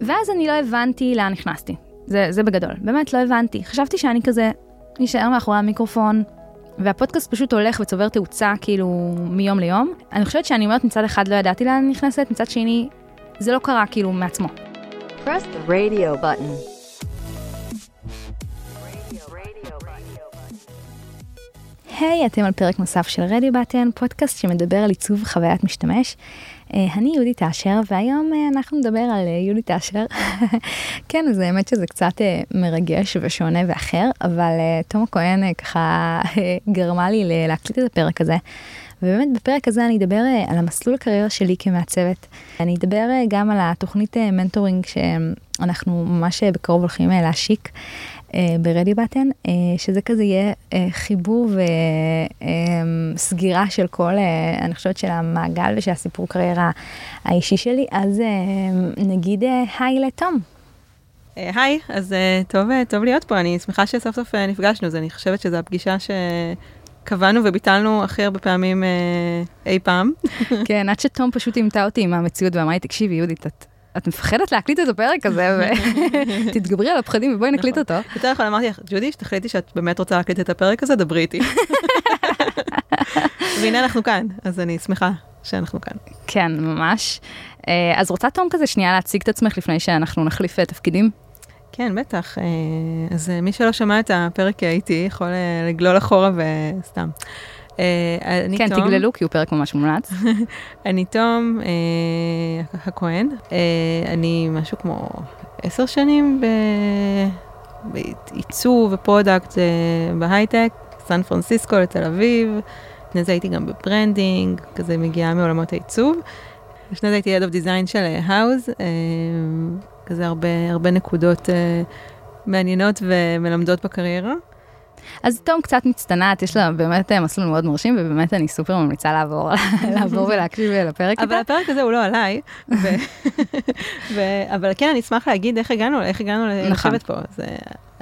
ואז אני לא הבנתי לאן נכנסתי. זה, זה בגדול, באמת לא הבנתי. חשבתי שאני כזה נשאר מאחורי המיקרופון, והפודקאסט פשוט הולך וצובר תאוצה כאילו מיום ליום. אני חושבת שאני אומרת מצד אחד לא ידעתי לאן אני נכנסת, מצד שני זה לא קרה כאילו מעצמו. Press the radio button. היי, hey, אתם על פרק נוסף של רדיו בטן, פודקאסט שמדבר על עיצוב חוויית משתמש. Uh, אני יהודית אשר, והיום uh, אנחנו נדבר על uh, יהודית אשר. כן, אז האמת שזה קצת מרגש ושונה ואחר, אבל תום הכהן ככה גרמה לי להקליט את הפרק הזה. ובאמת בפרק הזה אני אדבר על המסלול הקריירה שלי כמעצבת. אני אדבר גם על התוכנית מנטורינג שאנחנו ממש בקרוב הולכים להשיק. אה, ברדי בטן, אה, שזה כזה יהיה אה, חיבור וסגירה של כל, אני חושבת, של המעגל ושל הסיפור קריירה האישי שלי, אז נגיד היי לתום. היי, אז טוב, טוב להיות פה, אני שמחה שסוף סוף נפגשנו, אז אני חושבת שזו הפגישה שקבענו וביטלנו הכי הרבה פעמים אי פעם. כן, עד שתום פשוט אימתה אותי עם המציאות ואמרה לי, תקשיבי, יהודית, את... את מפחדת להקליט את הפרק הזה, ותתגברי על הפחדים ובואי נקליט נכון. אותו. יותר נכון, אמרתי לך, ג'ודי, שתחליטי שאת באמת רוצה להקליט את הפרק הזה, דברי איתי. והנה אנחנו כאן, אז אני שמחה שאנחנו כאן. כן, ממש. אה, אז רוצה תום כזה שנייה להציג את עצמך לפני שאנחנו נחליף אה, תפקידים? כן, בטח. אה, אז מי שלא שמע את הפרק איתי יכול לגלול אחורה וסתם. אה, אני כן, תום. תגללו, כי הוא פרק ממש מומלץ. אני תום אה, הכהן, אה, אני משהו כמו עשר שנים בעיצוב ו product אה, בהייטק, סן פרנסיסקו לתל אביב, לפני זה הייתי גם ב branding, כזה מגיעה מעולמות העיצוב. לפני זה הייתי Head of Design של Houzz, כזה הרבה, הרבה נקודות מעניינות ומלמדות בקריירה. אז תום קצת מצטנעת, יש לה באמת אה, מסלול מאוד מרשים, ובאמת אני סופר ממליצה לעבור, לעבור ולהקשיב לפרק אבל הפרק הזה הוא לא עליי, אבל כן, אני אשמח להגיד איך הגענו, איך הגענו נכון. לשבת פה. אז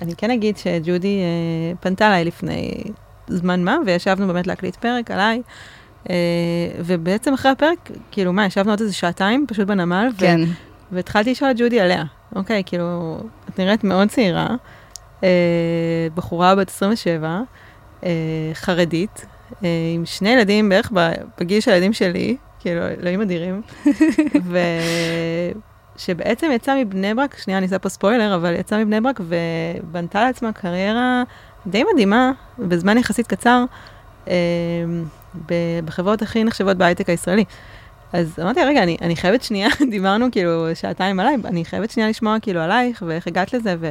אני כן אגיד שג'ודי אה, פנתה אליי לפני זמן מה, וישבנו באמת להקליט פרק עליי. Uh, ובעצם אחרי הפרק, כאילו, מה, ישבנו עוד איזה שעתיים, פשוט בנמל, כן. והתחלתי לשאול את ג'ודי עליה. אוקיי, כאילו, את נראית מאוד צעירה, בחורה בת 27, אה, חרדית, אה, עם שני ילדים בערך בגיל של הילדים שלי, כאילו, אלוהים אדירים, ושבעצם יצאה מבני ברק, שנייה, אני אעשה פה ספוילר, אבל יצאה מבני ברק ובנתה לעצמה קריירה די מדהימה, בזמן יחסית קצר, בחברות הכי נחשבות בהייטק הישראלי. אז אמרתי, רגע, אני, אני חייבת שנייה, דיברנו כאילו שעתיים עליי, אני חייבת שנייה לשמוע כאילו עלייך ואיך הגעת לזה, ו,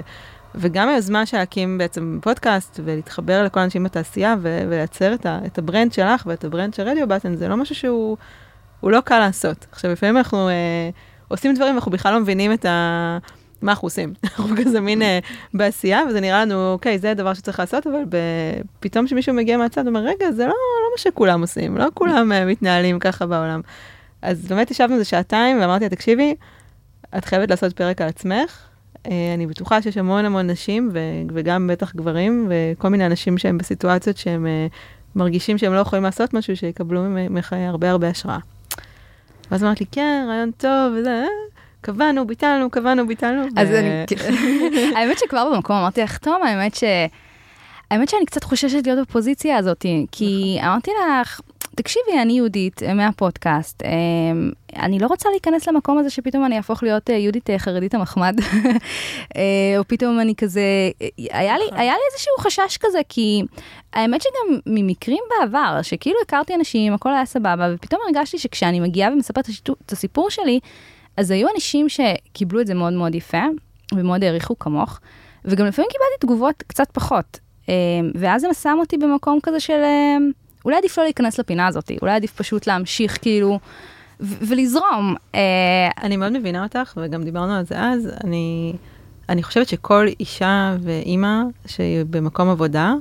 וגם היוזמה של להקים בעצם פודקאסט ולהתחבר לכל האנשים בתעשייה ו- ולייצר את, ה- את ה brand שלך ואת ה brand של רדיו בטן, זה לא משהו שהוא לא קל לעשות. עכשיו, לפעמים אנחנו אה, עושים דברים ואנחנו בכלל לא מבינים את ה... מה אנחנו עושים. אנחנו כזה מין אה, בעשייה, וזה נראה לנו, אוקיי, זה הדבר שצריך לעשות, אבל ב... פתאום כשמישהו מגיע מהצד, אומר, רגע, זה לא, לא מה שכולם עושים, לא כולם אה, מתנהלים ככה בעולם. אז באמת ישבנו איזה שעתיים, ואמרתי לה, תקשיבי, את חייבת לעשות פרק על עצמך, אני בטוחה שיש המון המון נשים, וגם בטח גברים, וכל מיני אנשים שהם בסיטואציות שהם אה, מרגישים שהם לא יכולים לעשות משהו, שיקבלו ממך הרבה הרבה השראה. ואז אמרתי, כן, רעיון טוב, וזה, אה, קבענו, ביטלנו, קבענו, ביטלנו. אז אני, האמת שכבר במקום אמרתי לך, תום, האמת ש... האמת שאני קצת חוששת להיות בפוזיציה הזאת, כי נכון. אמרתי לך, תקשיבי, אני יהודית אה, מהפודקאסט, אה, אני לא רוצה להיכנס למקום הזה שפתאום אני אהפוך להיות אה, יהודית חרדית המחמד, או פתאום אני כזה, היה לי, נכון. היה לי איזשהו חשש כזה, כי האמת שגם ממקרים בעבר, שכאילו הכרתי אנשים, הכל היה סבבה, ופתאום הרגשתי שכשאני מגיעה ומספרת את הסיפור שלי, אז היו אנשים שקיבלו את זה מאוד מאוד יפה, ומאוד העריכו כמוך, וגם לפעמים קיבלתי תגובות קצת פחות. ואז זה שם אותי במקום כזה של... אולי עדיף לא להיכנס לפינה הזאת, אולי עדיף פשוט להמשיך כאילו ולזרום. אה, אני מאוד מבינה אותך, וגם דיברנו על זה אז, אני, אני חושבת שכל אישה ואימא שהיא במקום עבודה,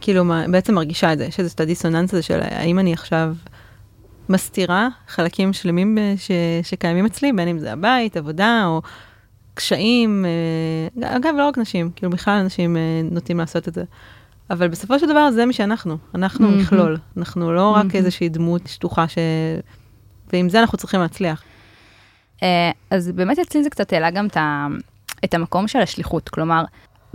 כאילו בעצם מרגישה את זה, יש איזה את הדיסוננס הזה של האם אני עכשיו מסתירה חלקים שלמים ש, שקיימים אצלי, בין אם זה הבית, עבודה או קשיים, אה, אגב, לא רק נשים, כאילו בכלל אנשים אה, נוטים לעשות את זה. אבל בסופו של דבר זה מי שאנחנו, אנחנו mm-hmm. מכלול, אנחנו לא רק mm-hmm. איזושהי דמות שטוחה ש... ועם זה אנחנו צריכים להצליח. אה, אז באמת אצלי זה קצת העלה גם את, ה, את המקום של השליחות, כלומר,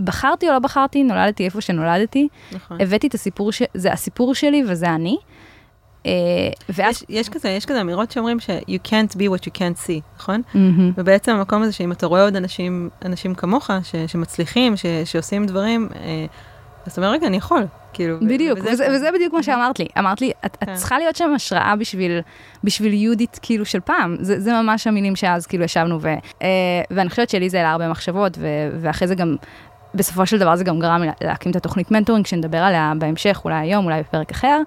בחרתי או לא בחרתי, נולדתי איפה שנולדתי, נכון. הבאתי את הסיפור, ש... זה הסיפור שלי וזה אני. אה, ואז... יש, יש כזה, יש כזה אמירות שאומרים ש- you can't be what you can't see, נכון? מהמם. ובעצם המקום הזה שאם אתה רואה עוד אנשים, אנשים כמוך, ש, שמצליחים, ש, שעושים דברים, אה, אז אתה אומר, רגע, אני יכול, כאילו. בדיוק, וזה- וזה, וזה בדיוק מה שאמרת לי. אמרת לי, את, את כן. צריכה להיות שם השראה בשביל, בשביל יהודית כאילו של פעם. זה, זה ממש המילים שאז כאילו ישבנו, ו, אה, ואני חושבת שלי זה העלה הרבה מחשבות, ו, ואחרי זה גם, בסופו של דבר זה גם גרם להקים את התוכנית מנטורינג, שנדבר עליה בהמשך, אולי היום, אולי בפרק אחר.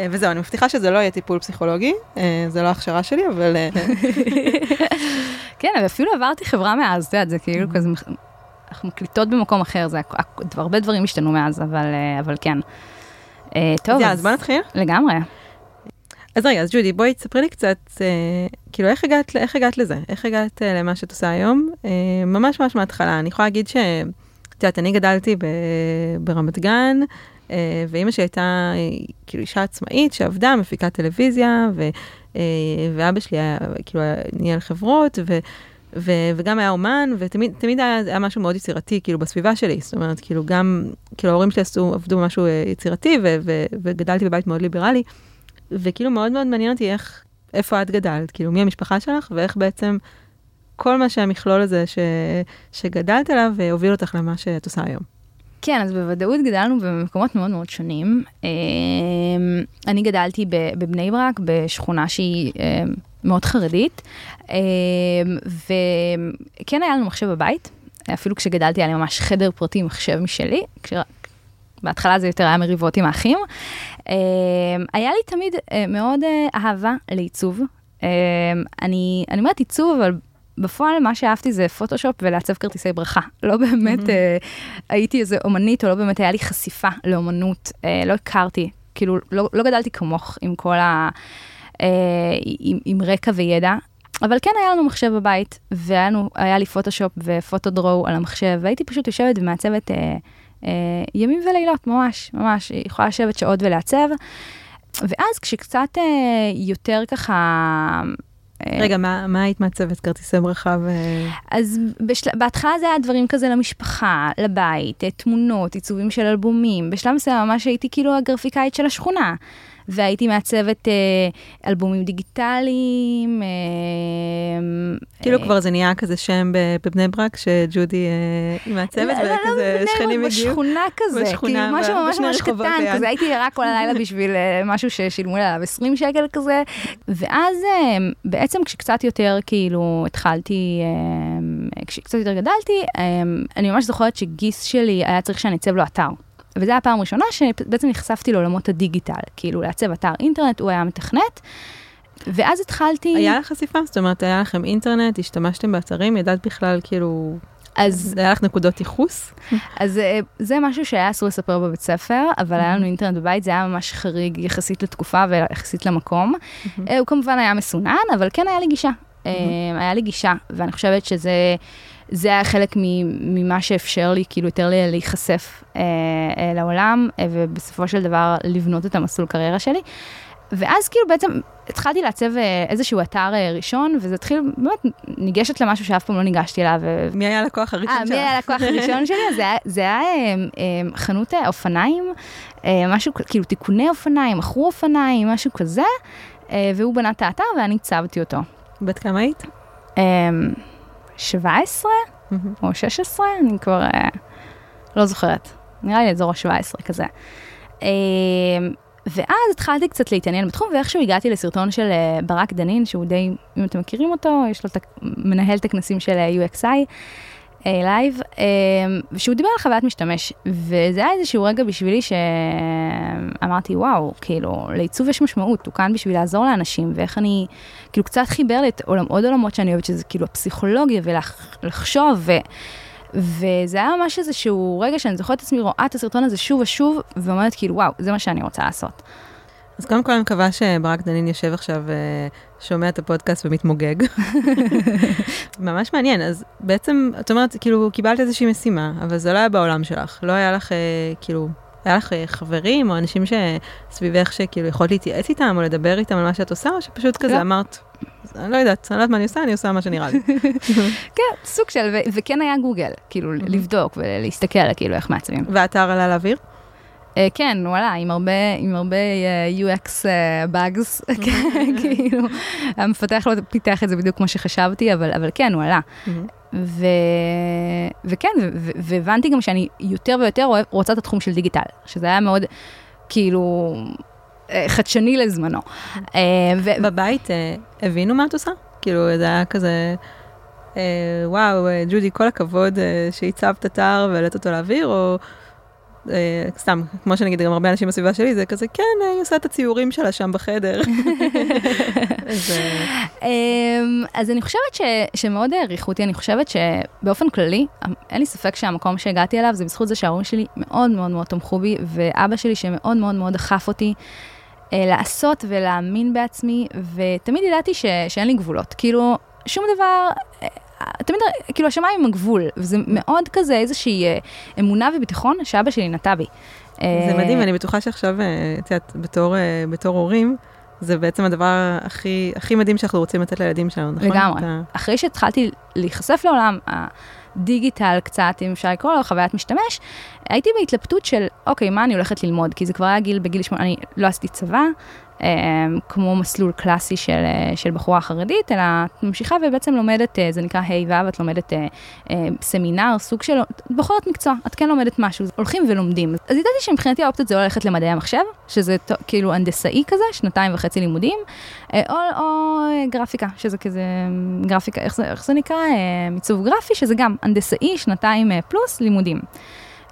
אה, וזהו, אני מבטיחה שזה לא יהיה טיפול פסיכולוגי, אה, זה לא הכשרה שלי, אבל... אה, כן, ואפילו עברתי חברה מאז, את יודעת, זה כאילו כזה, אנחנו מקליטות במקום אחר, זה, הרבה דברים השתנו מאז, אבל, אה, אבל כן. אה, טוב, יאללה, אז בוא נתחיל. לגמרי. אז רגע, אז ג'ודי, בואי תספרי לי קצת, אה, כאילו, איך הגעת, איך הגעת לזה? איך הגעת אה, למה שאת עושה היום? אה, ממש ממש מההתחלה. אני יכולה להגיד ש... את יודעת, אני גדלתי ב, ברמת גן, אה, ואימא שלי הייתה אה, כאילו אישה עצמאית שעבדה, מפיקת טלוויזיה, ו, אה, ואבא שלי היה, כאילו, ניהל חברות, ו... ו- וגם היה אומן, ותמיד תמיד היה, היה משהו מאוד יצירתי, כאילו, בסביבה שלי. זאת אומרת, כאילו, גם, כאילו, ההורים שלי עשו, עבדו במשהו אה, יצירתי, ו- ו- וגדלתי בבית מאוד ליברלי. וכאילו מאוד מאוד מעניין אותי איך, איפה את גדלת, כאילו מי המשפחה שלך ואיך בעצם כל מה שהמכלול הזה ש, שגדלת עליו אה, הוביל אותך למה שאת עושה היום. כן, אז בוודאות גדלנו במקומות מאוד מאוד שונים. אמ, אני גדלתי בבני ברק, בשכונה שהיא אמ, מאוד חרדית, אמ, וכן היה לנו מחשב בבית, אפילו כשגדלתי היה לי ממש חדר פרטי, מחשב משלי, כש... בהתחלה זה יותר היה מריבות עם האחים. אמ, היה לי תמיד אה, מאוד אה, אהבה לעיצוב. אמ, אני, אני אומרת עיצוב, אבל בפועל מה שאהבתי זה פוטושופ ולעצב כרטיסי ברכה. לא באמת אה, הייתי איזה אומנית, או לא באמת היה לי חשיפה לאומנות, אה, לא הכרתי, כאילו לא, לא גדלתי כמוך עם כל ה... אה, עם, עם רקע וידע. אבל כן היה לנו מחשב בבית, והיה לנו, לי פוטושופ ופוטודרו על המחשב, והייתי פשוט יושבת ומעצבת אה, אה, ימים ולילות, ממש, ממש, יכולה לשבת שעות ולעצב. ואז כשקצת אה, יותר ככה... אה, רגע, מה, מה היית מעצבת? כרטיסי ברכה ו... אז בשל... בהתחלה זה היה דברים כזה למשפחה, לבית, אה, תמונות, עיצובים של אלבומים. בשלב מסוים ממש הייתי כאילו הגרפיקאית של השכונה. והייתי מעצבת אה, אלבומים דיגיטליים. אה, כאילו אה, כבר זה נהיה כזה שם בבני ברק, שג'ודי אה, מעצבת, לא, לא, וכזה בני שכנים ברק, הגיעו. בשכונה כזה, בשכונה, כאילו משהו ממש ממש קטן, ליד. כזה הייתי ערה כל הלילה בשביל אה, משהו ששילמו לי עליו 20 שקל כזה, ואז אה, בעצם כשקצת יותר כאילו התחלתי, אה, כשקצת יותר גדלתי, אה, אני ממש זוכרת שגיס שלי היה צריך שאני אצב לו אתר. וזו הפעם הראשונה שבעצם נחשפתי לעולמות הדיגיטל, כאילו לעצב אתר אינטרנט, הוא היה מתכנת, ואז התחלתי... היה לך חשיפה? זאת אומרת, היה לכם אינטרנט, השתמשתם באתרים, ידעת בכלל כאילו, אז היה לך נקודות ייחוס? אז אה, זה משהו שהיה אסור לספר בבית ספר, אבל היה לנו אינטרנט בבית, זה היה ממש חריג יחסית לתקופה ויחסית למקום. אה, הוא כמובן היה מסונן, אבל כן היה לי גישה. אה, היה לי גישה, ואני חושבת שזה זה היה חלק ממה שאפשר לי, כאילו, יותר לי- להיחשף אה, אה, לעולם, אה, ובסופו של דבר לבנות את המסלול קריירה שלי. ואז כאילו בעצם התחלתי לעצב אה, איזשהו אתר אה, ראשון, וזה התחיל, באמת, ניגשת למשהו שאף פעם לא ניגשתי אליו, מי היה הלקוח הראשון שלך? מי היה הלקוח הראשון שלי? זה היה- זה היה חנות אופניים, משהו, כאילו תיקוני אופניים, מכרו אופניים, משהו כזה, והוא בנה את האתר ואני צבתי אותו. בת כמה היית? אה, 17 או 16, אני כבר אה, לא זוכרת. נראה לי אזור ה-17 כזה. אה, ואז התחלתי קצת להתעניין בתחום, ואיכשהו הגעתי לסרטון של אה, ברק דנין, שהוא די, אם אתם מכירים אותו, יש לו ה- מנהל את הכנסים של אה, UXI Live, ושהוא דיבר על חוויית משתמש, וזה היה איזשהו רגע בשבילי שאמרתי, וואו, כאילו, לעיצוב יש משמעות, הוא כאן בשביל לעזור לאנשים, ואיך אני, כאילו, קצת חיבר לי את עולם, עוד עולמות שאני אוהבת, שזה כאילו הפסיכולוגיה ולחשוב, ו... וזה היה ממש איזשהו רגע שאני זוכרת את עצמי רואה את הסרטון הזה שוב ושוב, ואומרת כאילו, וואו, זה מה שאני רוצה לעשות. אז קודם כל אני מקווה שברק דנין יושב עכשיו, אה, שומע את הפודקאסט ומתמוגג. ממש מעניין, אז בעצם, את אומרת, כאילו, קיבלת איזושהי משימה, אבל זה לא היה בעולם שלך, לא היה לך, אה, כאילו, היה לך אה, חברים או אנשים שסביבך שכאילו יכולת להתייעץ איתם או לדבר איתם על מה שאת עושה, או שפשוט כזה לא. אמרת, אני לא יודעת, אני לא יודעת מה אני עושה, אני עושה מה שנראה לי. כן, סוג של, וכן היה גוגל, כאילו, לבדוק ולהסתכל כאילו איך מעצבים. והאתר עלה לאוויר? אה, כן, וואלה, עם הרבה, עם הרבה אה, UX אה, bugs, כן, כאילו, המפתח לא פיתח את זה בדיוק כמו שחשבתי, אבל, אבל כן, הוא עלה. ו... וכן, והבנתי גם שאני יותר ויותר רוצה את התחום של דיגיטל, שזה היה מאוד, כאילו, אה, חדשני לזמנו. אה, ו- בבית אה, הבינו מה את עושה? כאילו, זה היה כזה, וואו, ג'ודי, כל הכבוד שהצבת אתר והעלית אותו לאוויר, או אה, סתם, כמו שנגיד גם הרבה אנשים בסביבה שלי, זה כזה, כן, היא עושה את הציורים שלה שם בחדר. אז, אמ, אז אני חושבת ש, שמאוד העריכו אותי, אני חושבת שבאופן כללי, אין לי ספק שהמקום שהגעתי אליו זה בזכות זה שההורים שלי מאוד מאוד מאוד תמכו בי, ואבא שלי שמאוד מאוד מאוד דחף אותי אה, לעשות ולהאמין בעצמי, ותמיד ידעתי ש, שאין לי גבולות. כאילו, שום דבר, תמיד, כאילו, השמיים הם הגבול, וזה מאוד כזה איזושהי אה, אמונה וביטחון שאבא שלי נטע בי. זה אה, מדהים, אני בטוחה שעכשיו, אה, את יודעת, בתור, בתור הורים, זה בעצם הדבר הכי, הכי מדהים שאנחנו רוצים לתת לילדים שלנו, נכון? לגמרי. אתה- אחרי שהתחלתי להיחשף לעולם הדיגיטל קצת, אם אפשר לקרוא לו חוויית משתמש, הייתי בהתלבטות של, אוקיי, מה אני הולכת ללמוד? כי זה כבר היה גיל, בגיל שמונה, אני לא עשיתי צבא, כמו מסלול קלאסי של, אה, של בחורה חרדית, אלא את ממשיכה ובעצם לומדת, אה, זה נקרא ה' ו', את לומדת אה, סמינר, סוג של, בוחרת מקצוע, את כן לומדת משהו, הולכים ולומדים. אז ידעתי שמבחינתי האופציות זה או ללכת למדעי המחשב, שזה כאילו הנדסאי כזה, שנתיים וחצי לימודים, או, או גרפיקה, שזה כזה גרפיקה, איך זה, איך זה נקרא? עיצוב גרפי, שזה גם הנדסאי, שנתיים פלוס לימודים.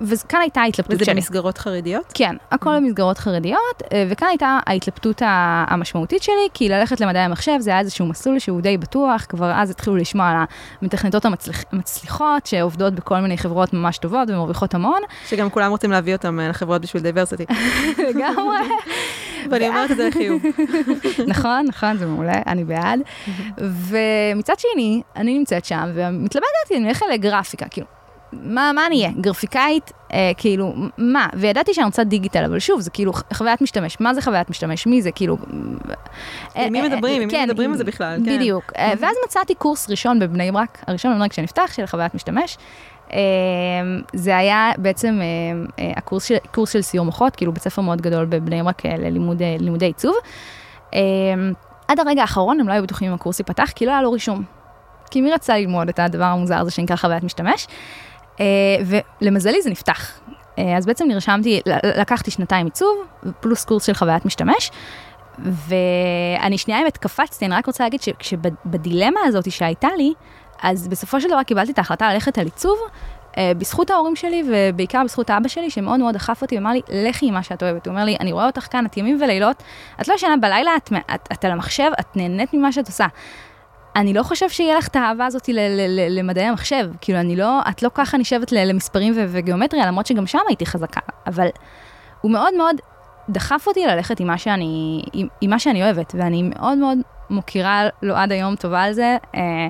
וכאן הייתה ההתלבטות וזה שלי. במסגרות חרדיות? כן, הכל במסגרות חרדיות, אה, וכאן הייתה ההתלבטות המשמעותית שלי, כי ללכת למדעי המחשב זה היה איזשהו מסלול שהוא די בטוח, כבר אז התחילו לשמוע על המתכנתות המצליח- המצליחות, שעובדות בכל מיני חברות ממש טובות ומרוויחות המון, שגם כולם רוצים להביא אותם אה, לחברות בשביל diversity. לגמרי. ואני אומרת את זה לחיוב. נכון, נכון, זה מעולה, אני בעד. ומצד שני, אני נמצאת שם ומתלבטת, אני הולכת לגרפיקה, כאילו, מה, מה אני אהיה? גרפיקאית? אה, כאילו, מה? וידעתי שאני רוצה דיגיטל, אבל שוב, זה כאילו חוויית משתמש. מה זה חוויית משתמש? מי זה? כאילו... עם מי אה, מדברים? עם מי כן, מדברים על זה בכלל? כן. בדיוק. אה, ואז מצאתי קורס ראשון בבני ברק, הראשון בבני ברק שנפתח, של חוויית משתמש. אה, זה היה בעצם אה, אה, הקורס של, קורס של סיור מוחות, כאילו בית ספר מאוד גדול בבני ברק אה, ללימוד, אה, לימודי עיצוב. אה, עד הרגע האחרון הם לא היו בטוחים אם הקורס ייפתח, כי לא היה לו רישום. כי מי רצה ללמוד את הדבר המוזר הזה שנקרא חוויית משתמש? אה, ולמזלי זה נפתח. אה, אז בעצם נרשמתי, לקחתי שנתיים עיצוב, פלוס קורס של חוויית משתמש, ואני שנייה באמת קפצתי, אני רק רוצה להגיד שכשבדילמה הזאת שהייתה לי, אז בסופו של דבר קיבלתי את ההחלטה ללכת על עיצוב, אה, בזכות ההורים שלי ובעיקר בזכות אבא שלי, שמאוד מאוד דחף אותי ואמר לי, לכי עם מה שאת אוהבת. הוא אומר לי, אני רואה אותך כאן, את ימים ולילות, את לא ישנה בלילה, את, את, את על המחשב, את נהנית ממה שאת עושה. אני לא חושב שיהיה לך את האהבה הזאת למדעי המחשב, כאילו אני לא, את לא ככה נשבת למספרים וגיאומטריה, למרות שגם שם הייתי חזקה, אבל הוא מאוד מאוד דחף אותי ללכת עם מה שאני, עם, עם מה שאני אוהבת, ואני מאוד מאוד מוקירה לו עד היום טובה על זה, אה,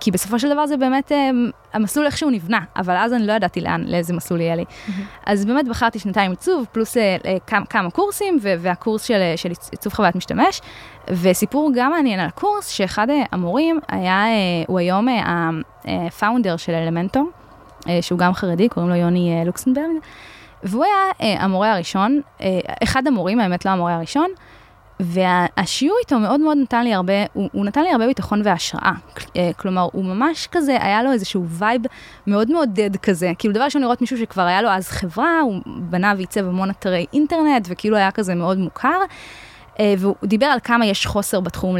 כי בסופו של דבר זה באמת אה, המסלול איכשהו נבנה, אבל אז אני לא ידעתי לאן, לאיזה מסלול יהיה לי. אז באמת בחרתי שנתיים עיצוב, פלוס אה, אה, כמה, כמה קורסים, והקורס של, של עיצוב חוויית משתמש. וסיפור גם מעניין על הקורס, שאחד המורים היה, הוא היום ה founder של אלמנטור, אה, שהוא גם חרדי, קוראים לו יוני לוקסנברג, והוא היה המורה הראשון, אחד המורים, האמת לא המורה הראשון, והשיעור איתו מאוד מאוד נתן לי הרבה, הוא, הוא נתן לי הרבה ביטחון והשראה. אה, כלומר, הוא ממש כזה, היה לו איזשהו vibe מאוד מעודד כזה. כאילו, דבר ראשון לראות מישהו שכבר היה לו אז חברה, הוא בנה ועיצב המון אתרי אינטרנט, וכאילו היה כזה מאוד מוכר. אה, והוא דיבר על כמה יש חוסר בתחום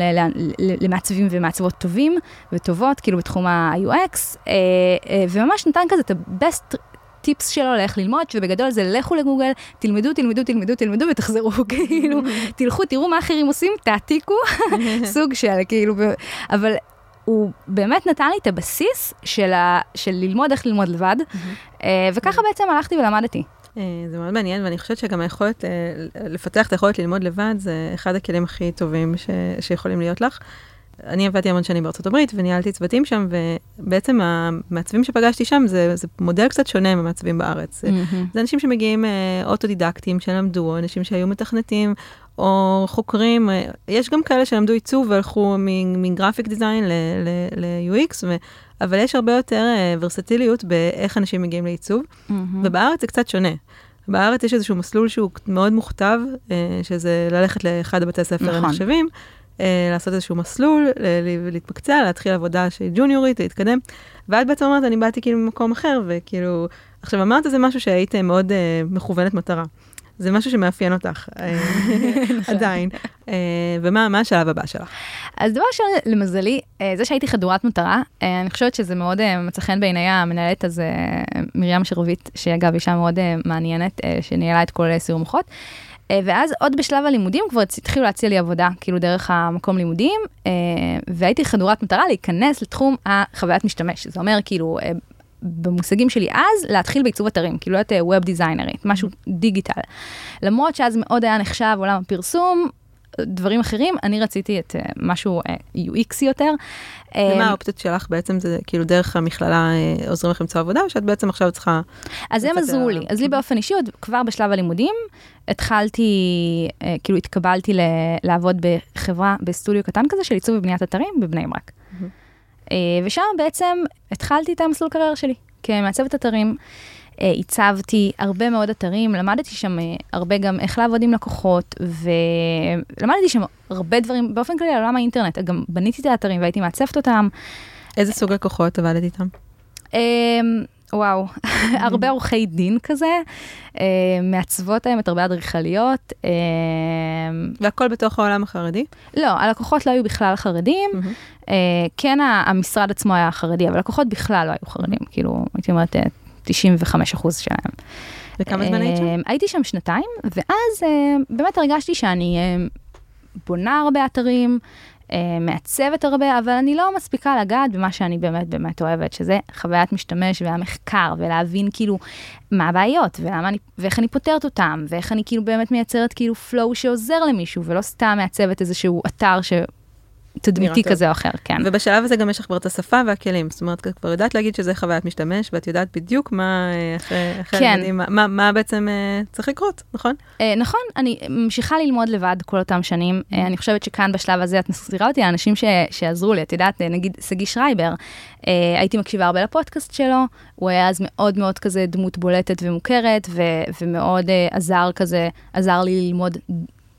למעצבים ומעצבות טובים וטובות, כאילו בתחום ה-UX, אה, וממש נתן כזה את ה-best טיפס שלו לאיך ללמוד, שבגדול זה לכו לגוגל, תלמדו, תלמדו, תלמדו, תלמדו ותחזרו, כאילו, תלכו, תראו מה אחרים עושים, תעתיקו, סוג של, כאילו, אבל הוא באמת נתן לי את הבסיס של, ה, של ללמוד איך ללמוד לבד, אה, וככה בעצם הלכתי ולמדתי. אה, זה מאוד מעניין, ואני חושבת שגם היכולת, אה, לפתח את היכולת ללמוד לבד, זה אחד הכלים הכי טובים ש, שיכולים להיות לך. אני עבדתי המון שנים בארצות הברית וניהלתי צוותים שם, ובעצם המעצבים שפגשתי שם זה, זה מודל קצת שונה ממעצבים בארץ. זה, זה אנשים שמגיעים אה, אוטודידקטים, שלמדו, אנשים שהיו מתכנתים, או חוקרים, אה, יש גם כאלה שלמדו עיצוב והלכו מגרפיק דיזיין ל-UX, ל- אבל יש הרבה יותר אה, ורסטיליות באיך אנשים מגיעים לעיצוב, ובארץ זה קצת שונה. בארץ יש איזשהו מסלול שהוא מאוד מוכתב, שזה ללכת לאחד הבתי הספר נכון. הנחשבים, לעשות איזשהו מסלול, להתמקצע, להתחיל עבודה שהיא ג'וניורית, להתקדם. ואת בעצם אומרת, אני באתי כאילו ממקום אחר, וכאילו, עכשיו אמרת זה משהו שהיית מאוד אה, מכוונת מטרה. זה משהו שמאפיין אותך אה, עדיין. אה, ומה מה השלב הבא שלך? אז דבר ראשון, למזלי, אה, זה שהייתי חדורת מטרה, אה, אני חושבת שזה מאוד אה, מצא חן בעיניי המנהלת הזה, אה, מרים שרביט, שאגב, אישה מאוד אה, מעניינת, אה, שניהלה את כל אה, סיור מוחות. אה, ואז עוד בשלב הלימודים כבר התחילו להציע לי עבודה, כאילו דרך המקום לימודים, אה, והייתי חדורת מטרה להיכנס לתחום החוויית משתמש. זה אומר כאילו, אה, במושגים שלי אז, להתחיל בעיצוב אתרים, כאילו להיות ווב דיזיינרית, משהו דיגיטל. למרות שאז מאוד היה נחשב עולם הפרסום, דברים אחרים, אני רציתי את uh, משהו uh, UX יותר. ומה אה, האופציות שלך בעצם זה כאילו דרך המכללה אה, עוזרים לך למצוא עבודה, או שאת בעצם עכשיו צריכה... אז הם עזרו לי. אז לי באופן אישי, עוד כבר בשלב הלימודים, התחלתי, אה, כאילו התקבלתי ל- לעבוד בחברה, בסטודיו קטן כזה של עיצוב ובניית אתרים בבני ברק. אה, ושם בעצם התחלתי את המסלול קריירה שלי, כמעצבת אתרים. אה, הצבתי הרבה מאוד אתרים, למדתי שם אה, הרבה גם איך לעבוד עם לקוחות, ולמדתי שם הרבה דברים, באופן כללי על עולם האינטרנט, גם בניתי את האתרים והייתי מעצבת אותם. איזה סוג לקוחות עבדת איתם? אמ, וואו, הרבה עורכי דין כזה, אמ, מעצבות האמת, הרבה אדריכליות. והכל בתוך העולם החרדי? לא, הלקוחות לא היו בכלל חרדים, אה, כן המשרד עצמו היה חרדי, אבל לקוחות בכלל לא היו חרדים, כאילו, הייתי אומרת, אה, 95 אחוז שלהם. וכמה זמן היית שם? אמ, הייתי שם שנתיים, ואז אמ, באמת הרגשתי שאני אמ, בונה הרבה אתרים, אמ, מעצבת הרבה, אבל אני לא מספיקה לגעת במה שאני באמת באמת אוהבת, שזה חוויית משתמש והמחקר, ולהבין כאילו מה הבעיות, ולמה אני, ואיך אני פותרת אותם, ואיך אני כאילו באמת מייצרת כאילו flow שעוזר למישהו, ולא סתם מעצבת איזשהו אתר ש... תדמיתי. כזה או אחר, כן. ובשלב הזה גם יש לך כבר את השפה והכלים, זאת אומרת, את כבר יודעת להגיד שזה חוויית משתמש, ואת יודעת בדיוק מה, אה, אחרי, אחרי כן. הלימודים, מה, מה, מה בעצם אה, צריך לקרות, נכון? אה, נכון, אני ממשיכה ללמוד לבד כל אותם שנים. אני חושבת שכאן בשלב הזה את מסבירה אותי, האנשים ש- שעזרו לי, את יודעת, נגיד שגיא שרייבר, הייתי מקשיבה הרבה לפודקאסט שלו, הוא היה אז מאוד מאוד כזה דמות בולטת ומוכרת, ו- ומאוד עזר כזה, עזר לי ללמוד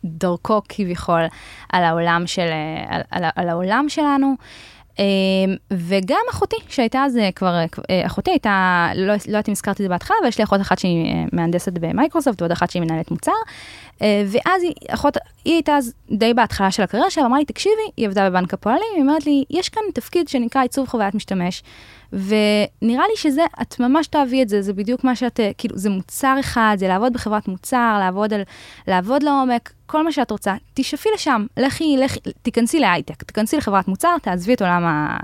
דרכו כביכול על העולם, של, על, על, על העולם שלנו. אה, וגם אחותי, שהייתה אז אה, כבר, אה, אה, אחותי הייתה, לא, לא יודעת אם הזכרתי את זה בהתחלה, אבל יש לי אחות אחת שהיא מהנדסת במייקרוסופט ועוד אחת שהיא מנהלת מוצר. אה, ואז היא, אחות, היא הייתה אז די בהתחלה של הקריירה שלה, אמרה לי, תקשיבי, היא עבדה בבנק הפועלים, היא אומרת לי, יש כאן תפקיד שנקרא עיצוב חוויית משתמש, ונראה לי שזה, את ממש תאהבי את זה, זה בדיוק מה שאת, אה, כאילו, זה מוצר אחד, זה לעבוד בחברת מוצר, לעבוד על, לעבוד לעומק, כל מה שאת רוצה, תשאפי לשם, לכי, לכי, תיכנסי להייטק, תיכנסי לחברת מוצר, תעזבי את עולם ה...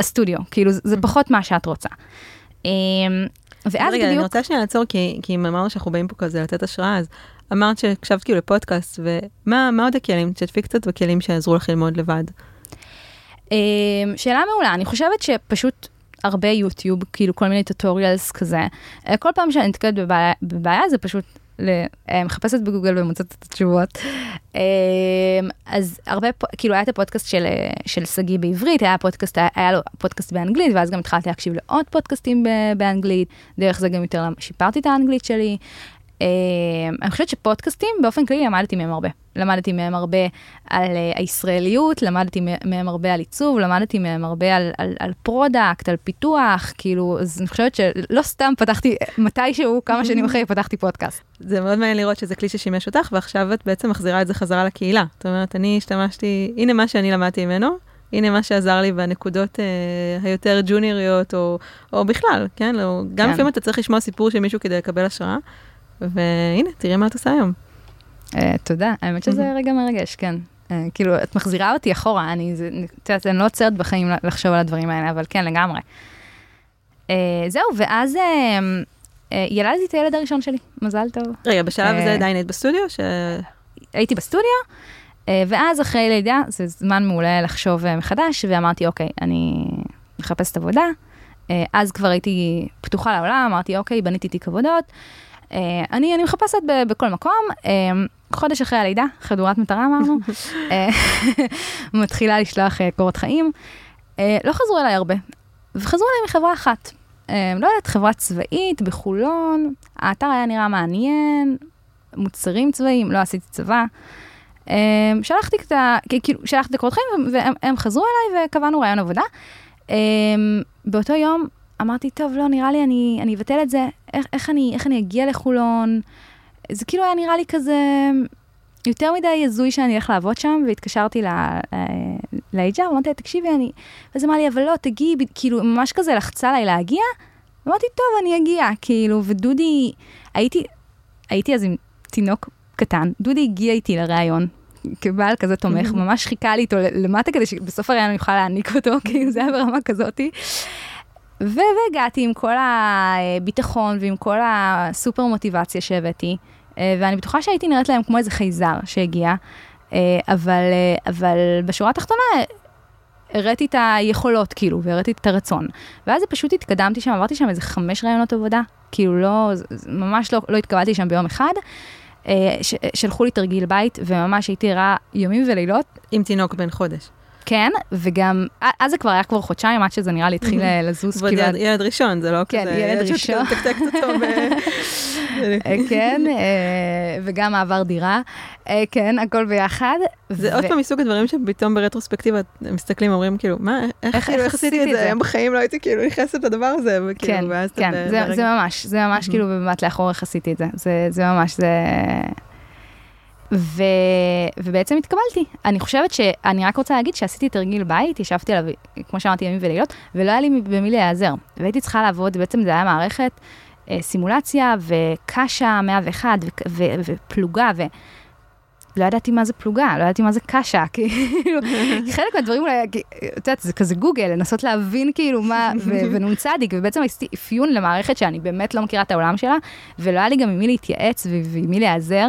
הסטודיו, כאילו, זה, זה פחות מה שאת רוצה. אמ, ואז רגע, אני בדיוק, רוצה שנייה לעצור, כי, כי אם אמרנו שאנחנו באים פה כזה לתת השראה, אז אמרת שהקשבת כאילו לפודקאסט, ומה מה עוד הכלים? תשתפי קצת בכלים שיעזרו לך ללמוד לבד. אמ, שאלה מעולה, אני חושבת שפשוט הרבה יוטיוב, כאילו כל מיני טוטוריאלס כזה, אה, כל פעם שאני נתקלת בבעיה, בבעיה זה פשוט אה, מחפשת בגוגל ומוצאת את התשובות. אמ, אז הרבה, כאילו היה את הפודקאסט של, אה, של שגיא בעברית, היה פודקאסט, היה לו פודקאסט באנגלית, ואז גם התחלתי להקשיב לעוד פודקאסטים באנגלית, דרך זה גם יותר שיפרתי את האנגלית שלי. אמ, אני חושבת שפודקאסטים, באופן כללי למדתי מהם הרבה. למדתי מהם הרבה על אה, הישראליות, למדתי מהם הרבה על עיצוב, למדתי מהם הרבה על, על, על product, על פיתוח, כאילו, אז אני חושבת שלא סתם פתחתי, מתישהו, כמה שנים אחרי, פתחתי פודקאסט. זה מאוד מעניין לראות שזה כלי ששימש אותך, ועכשיו את בעצם מחזירה את זה חזרה לקהילה. זאת אומרת, אני השתמשתי, הנה מה שאני למדתי ממנו, הנה מה שעזר לי בנקודות אה, היותר ג'וניוריות, או, או בכלל, כן? לא, גם כן. לפעמים אתה צריך לשמוע סיפור של מישהו כדי לקבל השראה, והנה, תראי מה את עושה היום. Uh, תודה, האמת שזה רגע מרגש, כן. Uh, כאילו, את מחזירה אותי אחורה, אני, זה, את יודעת, אני לא עוצרת בחיים לחשוב על הדברים האלה, אבל כן, לגמרי. Uh, זהו, ואז ילדתי את הילד הראשון שלי, מזל טוב. רגע, בשלב אה, הזה עדיין היית בסטודיו? ש... הייתי בסטודיו, אה, ואז אחרי לידה, זה זמן מעולה לחשוב אה, מחדש, ואמרתי, אוקיי, אני מחפשת עבודה. אה, אז כבר הייתי פתוחה לעולם, אמרתי, אוקיי, בניתי תיק עבודות. אה, אני, אני מחפשת ב, בכל מקום. אה, חודש אחרי הלידה, חדורת מטרה אמרנו, אה, מתחילה לשלוח קורות חיים. לא חזרו אליי הרבה, וחזרו אליי מחברה אחת. לא יודעת, חברה צבאית בחולון, האתר היה נראה מעניין, מוצרים צבאיים, לא עשיתי צבא. שלחתי את ה... כאילו, שלחתי את הקורות חיים, והם הם חזרו אליי וקבענו רעיון עבודה. באותו יום אמרתי, טוב, לא, נראה לי אני, אני אבטל את זה, איך, איך, אני, איך אני אגיע לחולון? זה כאילו היה נראה לי כזה יותר מדי הזוי שאני אלך לעבוד שם, והתקשרתי ל-HR, אמרתי לה, תקשיבי, אני... ואז אמרה לי, אבל לא, תגיעי, כאילו, ממש כזה לחצה עליי להגיע. אמרתי, טוב, אני אגיע, כאילו, ודודי, הייתי, הייתי אז עם תינוק קטן, דודי הגיע איתי לראיון. כבעל כזה תומך, ממש חיכה לי איתו למטה כדי שבסוף הראיון אני אוכל להעניק אותו, כאילו זה היה ברמה כזאתי. והגעתי עם כל הביטחון ועם כל הסופר מוטיבציה שהבאתי, אה, ואני בטוחה שהייתי נראית להם כמו איזה חייזר שהגיע, אה, אבל, אה, אבל בשורה התחתונה הראיתי את היכולות, כאילו, והראיתי את הרצון. ואז פשוט התקדמתי שם, עברתי שם איזה חמש רעיונות עבודה, כאילו לא, ממש לא, לא התקבלתי שם ביום אחד. שלחו לי תרגיל בית, וממש הייתי רעה ימים ולילות, עם תינוק בן חודש. כן, וגם, אז זה כבר היה כבר חודשיים עד שזה נראה לי התחיל אה, לזוז, ועוד כאילו, ילד- ילד ראשון, זה לא כן, כזה... ילד ראשון. שתקתקת אותו ב... אה, כן, אה, וגם מעבר דירה, אה, כן, הכל ביחד. זה עוד פעם מסוג הדברים שפתאום ברטרוספקטיבה מסתכלים, אומרים כאילו, מה, איך כאילו, עשיתי את זה? היום בחיים לא הייתי כאילו נכנסת לדבר הזה, וכאילו, כן, ואז אתה כן, ב- זה, ממש, זה ממש כאילו במבט לאחור איך עשיתי את זה, זה, זה ממש, זה... ו... ובעצם התקבלתי. אני חושבת שאני רק רוצה להגיד שעשיתי תרגיל בית, ישבתי עליו, כמו שאמרתי, ימים ולילות, ולא היה לי במי להיעזר. והייתי צריכה לעבוד, בעצם זה היה מערכת אה, סימולציה וקשה 101 ו- ו- ופלוגה, ו... לא ידעתי מה זה פלוגה, לא ידעתי מה זה קשה, כאילו, חלק מהדברים אולי, את יודעת, זה כזה גוגל, לנסות להבין כאילו מה, ונ"צ, ובעצם עשיתי אפיון למערכת שאני באמת לא מכירה את העולם שלה, ולא היה לי גם עם מי להתייעץ ועם מי להיעזר.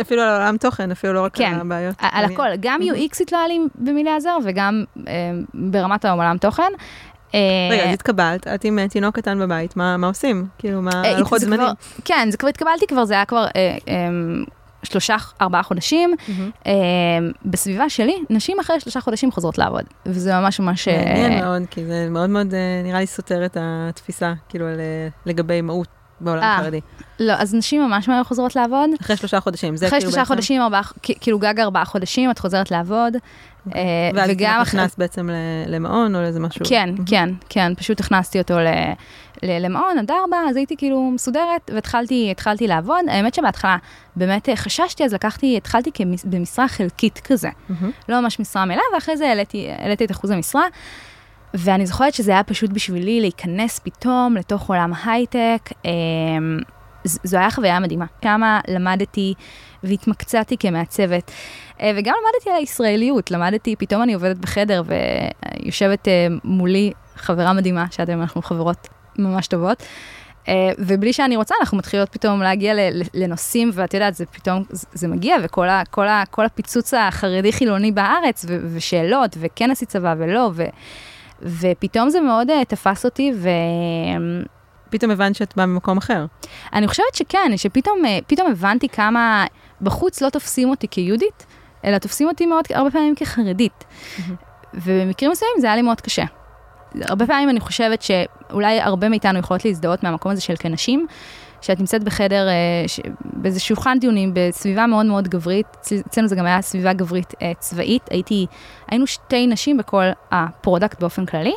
אפילו על עולם תוכן, אפילו לא רק כן, על הבעיות. על. הכל, גם UXית לא היה לי במי להיעזר, וגם אה, ברמת העולם תוכן. אה, רגע, אז התקבלת, את עם אה, תינוק קטן בבית, מה עושים? כאילו, מה הלוחות זה זמנים? כן, זה כבר התקבלתי כבר, זה היה כבר שלושה, ארבעה חודשים. מהמם. אה, בסביבה שלי, נשים אחרי שלושה חודשים חוזרות לעבוד, וזה ממש ממש... אה, מעניין מאוד, כי זה מאוד מאוד, אה, נראה לי סותר את התפיסה, כאילו, על, אה, לגבי מהות בעולם החרדי. לא, אז נשים ממש מהר חוזרות לעבוד. אחרי שלושה חודשים, זה אחרי כאילו שלושה בעצם- חודשים, ארבעה, כאילו גג ארבעה חודשים, את חוזרת לעבוד. אה, ואז וגם וגם אחרי... נכנס בעצם למעון או לאיזה משהו. כן, כן, כן, פשוט הכנסתי אותו ל- למעון עד ארבע, אז הייתי כאילו מסודרת, והתחלתי התחלתי לעבוד. האמת שבהתחלה באמת אה, חששתי, אז לקחתי, התחלתי כמש- במשרה חלקית כזה. מהמם. לא ממש משרה מלאה, ואחרי זה העליתי, העליתי את אחוז המשרה. ואני זוכרת שזה היה פשוט בשבילי להיכנס פתאום לתוך עולם הייטק. אה, ז- זו הייתה חוויה מדהימה. כמה למדתי והתמקצעתי כמעצבת. אה, וגם למדתי על הישראליות, למדתי, פתאום אני עובדת בחדר ויושבת אה, מולי חברה מדהימה, היום אנחנו חברות ממש טובות. אה, ובלי שאני רוצה, אנחנו מתחילות פתאום להגיע לנושאים, ואת יודעת, זה פתאום, זה, מגיע, וכל ה, כל ה, כל הפיצוץ החרדי-חילוני בארץ, ו, ושאלות, וכן עשית צבא ולא, ו, ופתאום זה מאוד uh, תפס אותי, ואני פתאום הבנת שאת באה ממקום אחר. חושבת שכן, שפתאום אה, הבנתי כמה בחוץ לא תופסים אותי כיהודית, אלא תופסים אותי מאוד, הרבה פעמים כחרדית. ובמקרים מסוימים זה היה לי מאוד קשה. הרבה פעמים אני חושבת שאולי הרבה מאיתנו יכולות להזדהות מהמקום הזה של כנשים, שאת נמצאת בחדר, אה, ש... באיזה שולחן דיונים, בסביבה מאוד מאוד גברית, אצל- אצלנו זה גם היה סביבה גברית אה, צבאית, הייתי, היינו שתי נשים בכל ה product באופן כללי,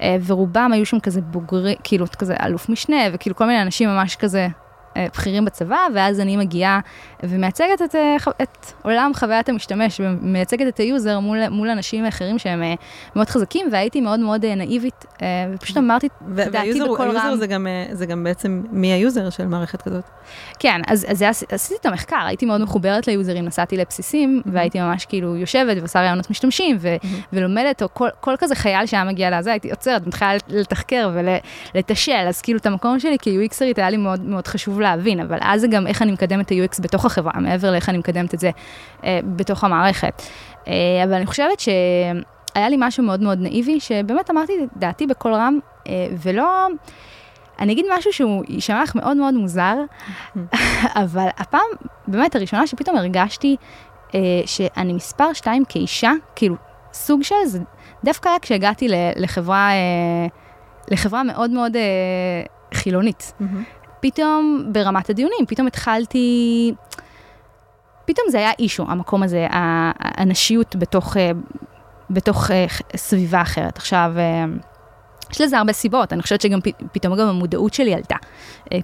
אה, ורובם היו שם כזה בוגרי, כאילו כזה אלוף משנה, וכאילו כל מיני אנשים ממש כזה בכירים בצבא, ואז אני מגיעה ומייצגת את, אה, את עולם חוויית המשתמש, ומייצגת את ה user מול, מול אנשים אחרים שהם אה, מאוד חזקים, והייתי מאוד מאוד אה, נאיבית, אה, ופשוט אמרתי ו- דעתי וה user בקול רם. זה גם, אה, זה גם בעצם מי ה user של מערכת כזאת. כן, אז, אז זה, עש- עשיתי את המחקר, הייתי מאוד מחוברת ליוזרים, נסעתי לבסיסים, והייתי ממש כאילו יושבת ועושה ראיונות משתמשים, ו, ולומדת, או כל, כל כזה חייל שהיה מגיע לזה, הייתי עוצרת, מתחילה לתחקר ולתשאל, אז כאילו את המקום שלי כ-UXרית היה לי מאוד מאוד חשוב להבין, אבל אז זה גם איך אני מקדמת את ה-UX בתוך החברה, מעבר לאיך אני מקדמת את זה אה, בתוך המערכת. אה, אבל אני חושבת שהיה לי משהו מאוד מאוד נאיבי, שבאמת אמרתי את דעתי בקול רם, אה, ולא... אני אגיד משהו שהוא יישמע לך מאוד מאוד מוזר, אבל הפעם, באמת, הראשונה שפתאום הרגשתי אה, שאני מספר שתיים כאישה, כאילו, סוג של זה, דווקא היה כשהגעתי לחברה, אה, לחברה מאוד מאוד אה, חילונית. פתאום ברמת הדיונים, פתאום התחלתי, פתאום זה היה אישו, המקום הזה, הנשיות בתוך, אה, בתוך אה, סביבה אחרת. עכשיו, אה, יש לזה הרבה סיבות, אני חושבת שגם פתאום גם המודעות שלי עלתה.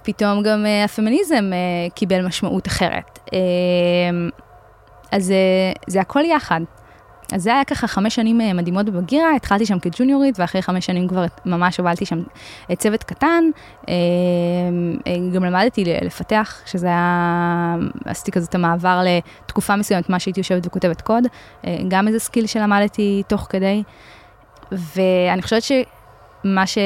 פתאום גם הפמיניזם קיבל משמעות אחרת. אז זה הכל יחד. אז זה היה ככה חמש שנים אה, מדהימות בבגירה, התחלתי שם כג'וניורית, ואחרי חמש שנים כבר ממש הובלתי שם אה, צוות קטן. אה, גם למדתי לפתח, שזה היה, עשיתי כזה את המעבר לתקופה מסוימת, מה שהייתי יושבת וכותבת קוד. גם איזה skill שלמדתי תוך כדי. ואני חושבת שמה ש...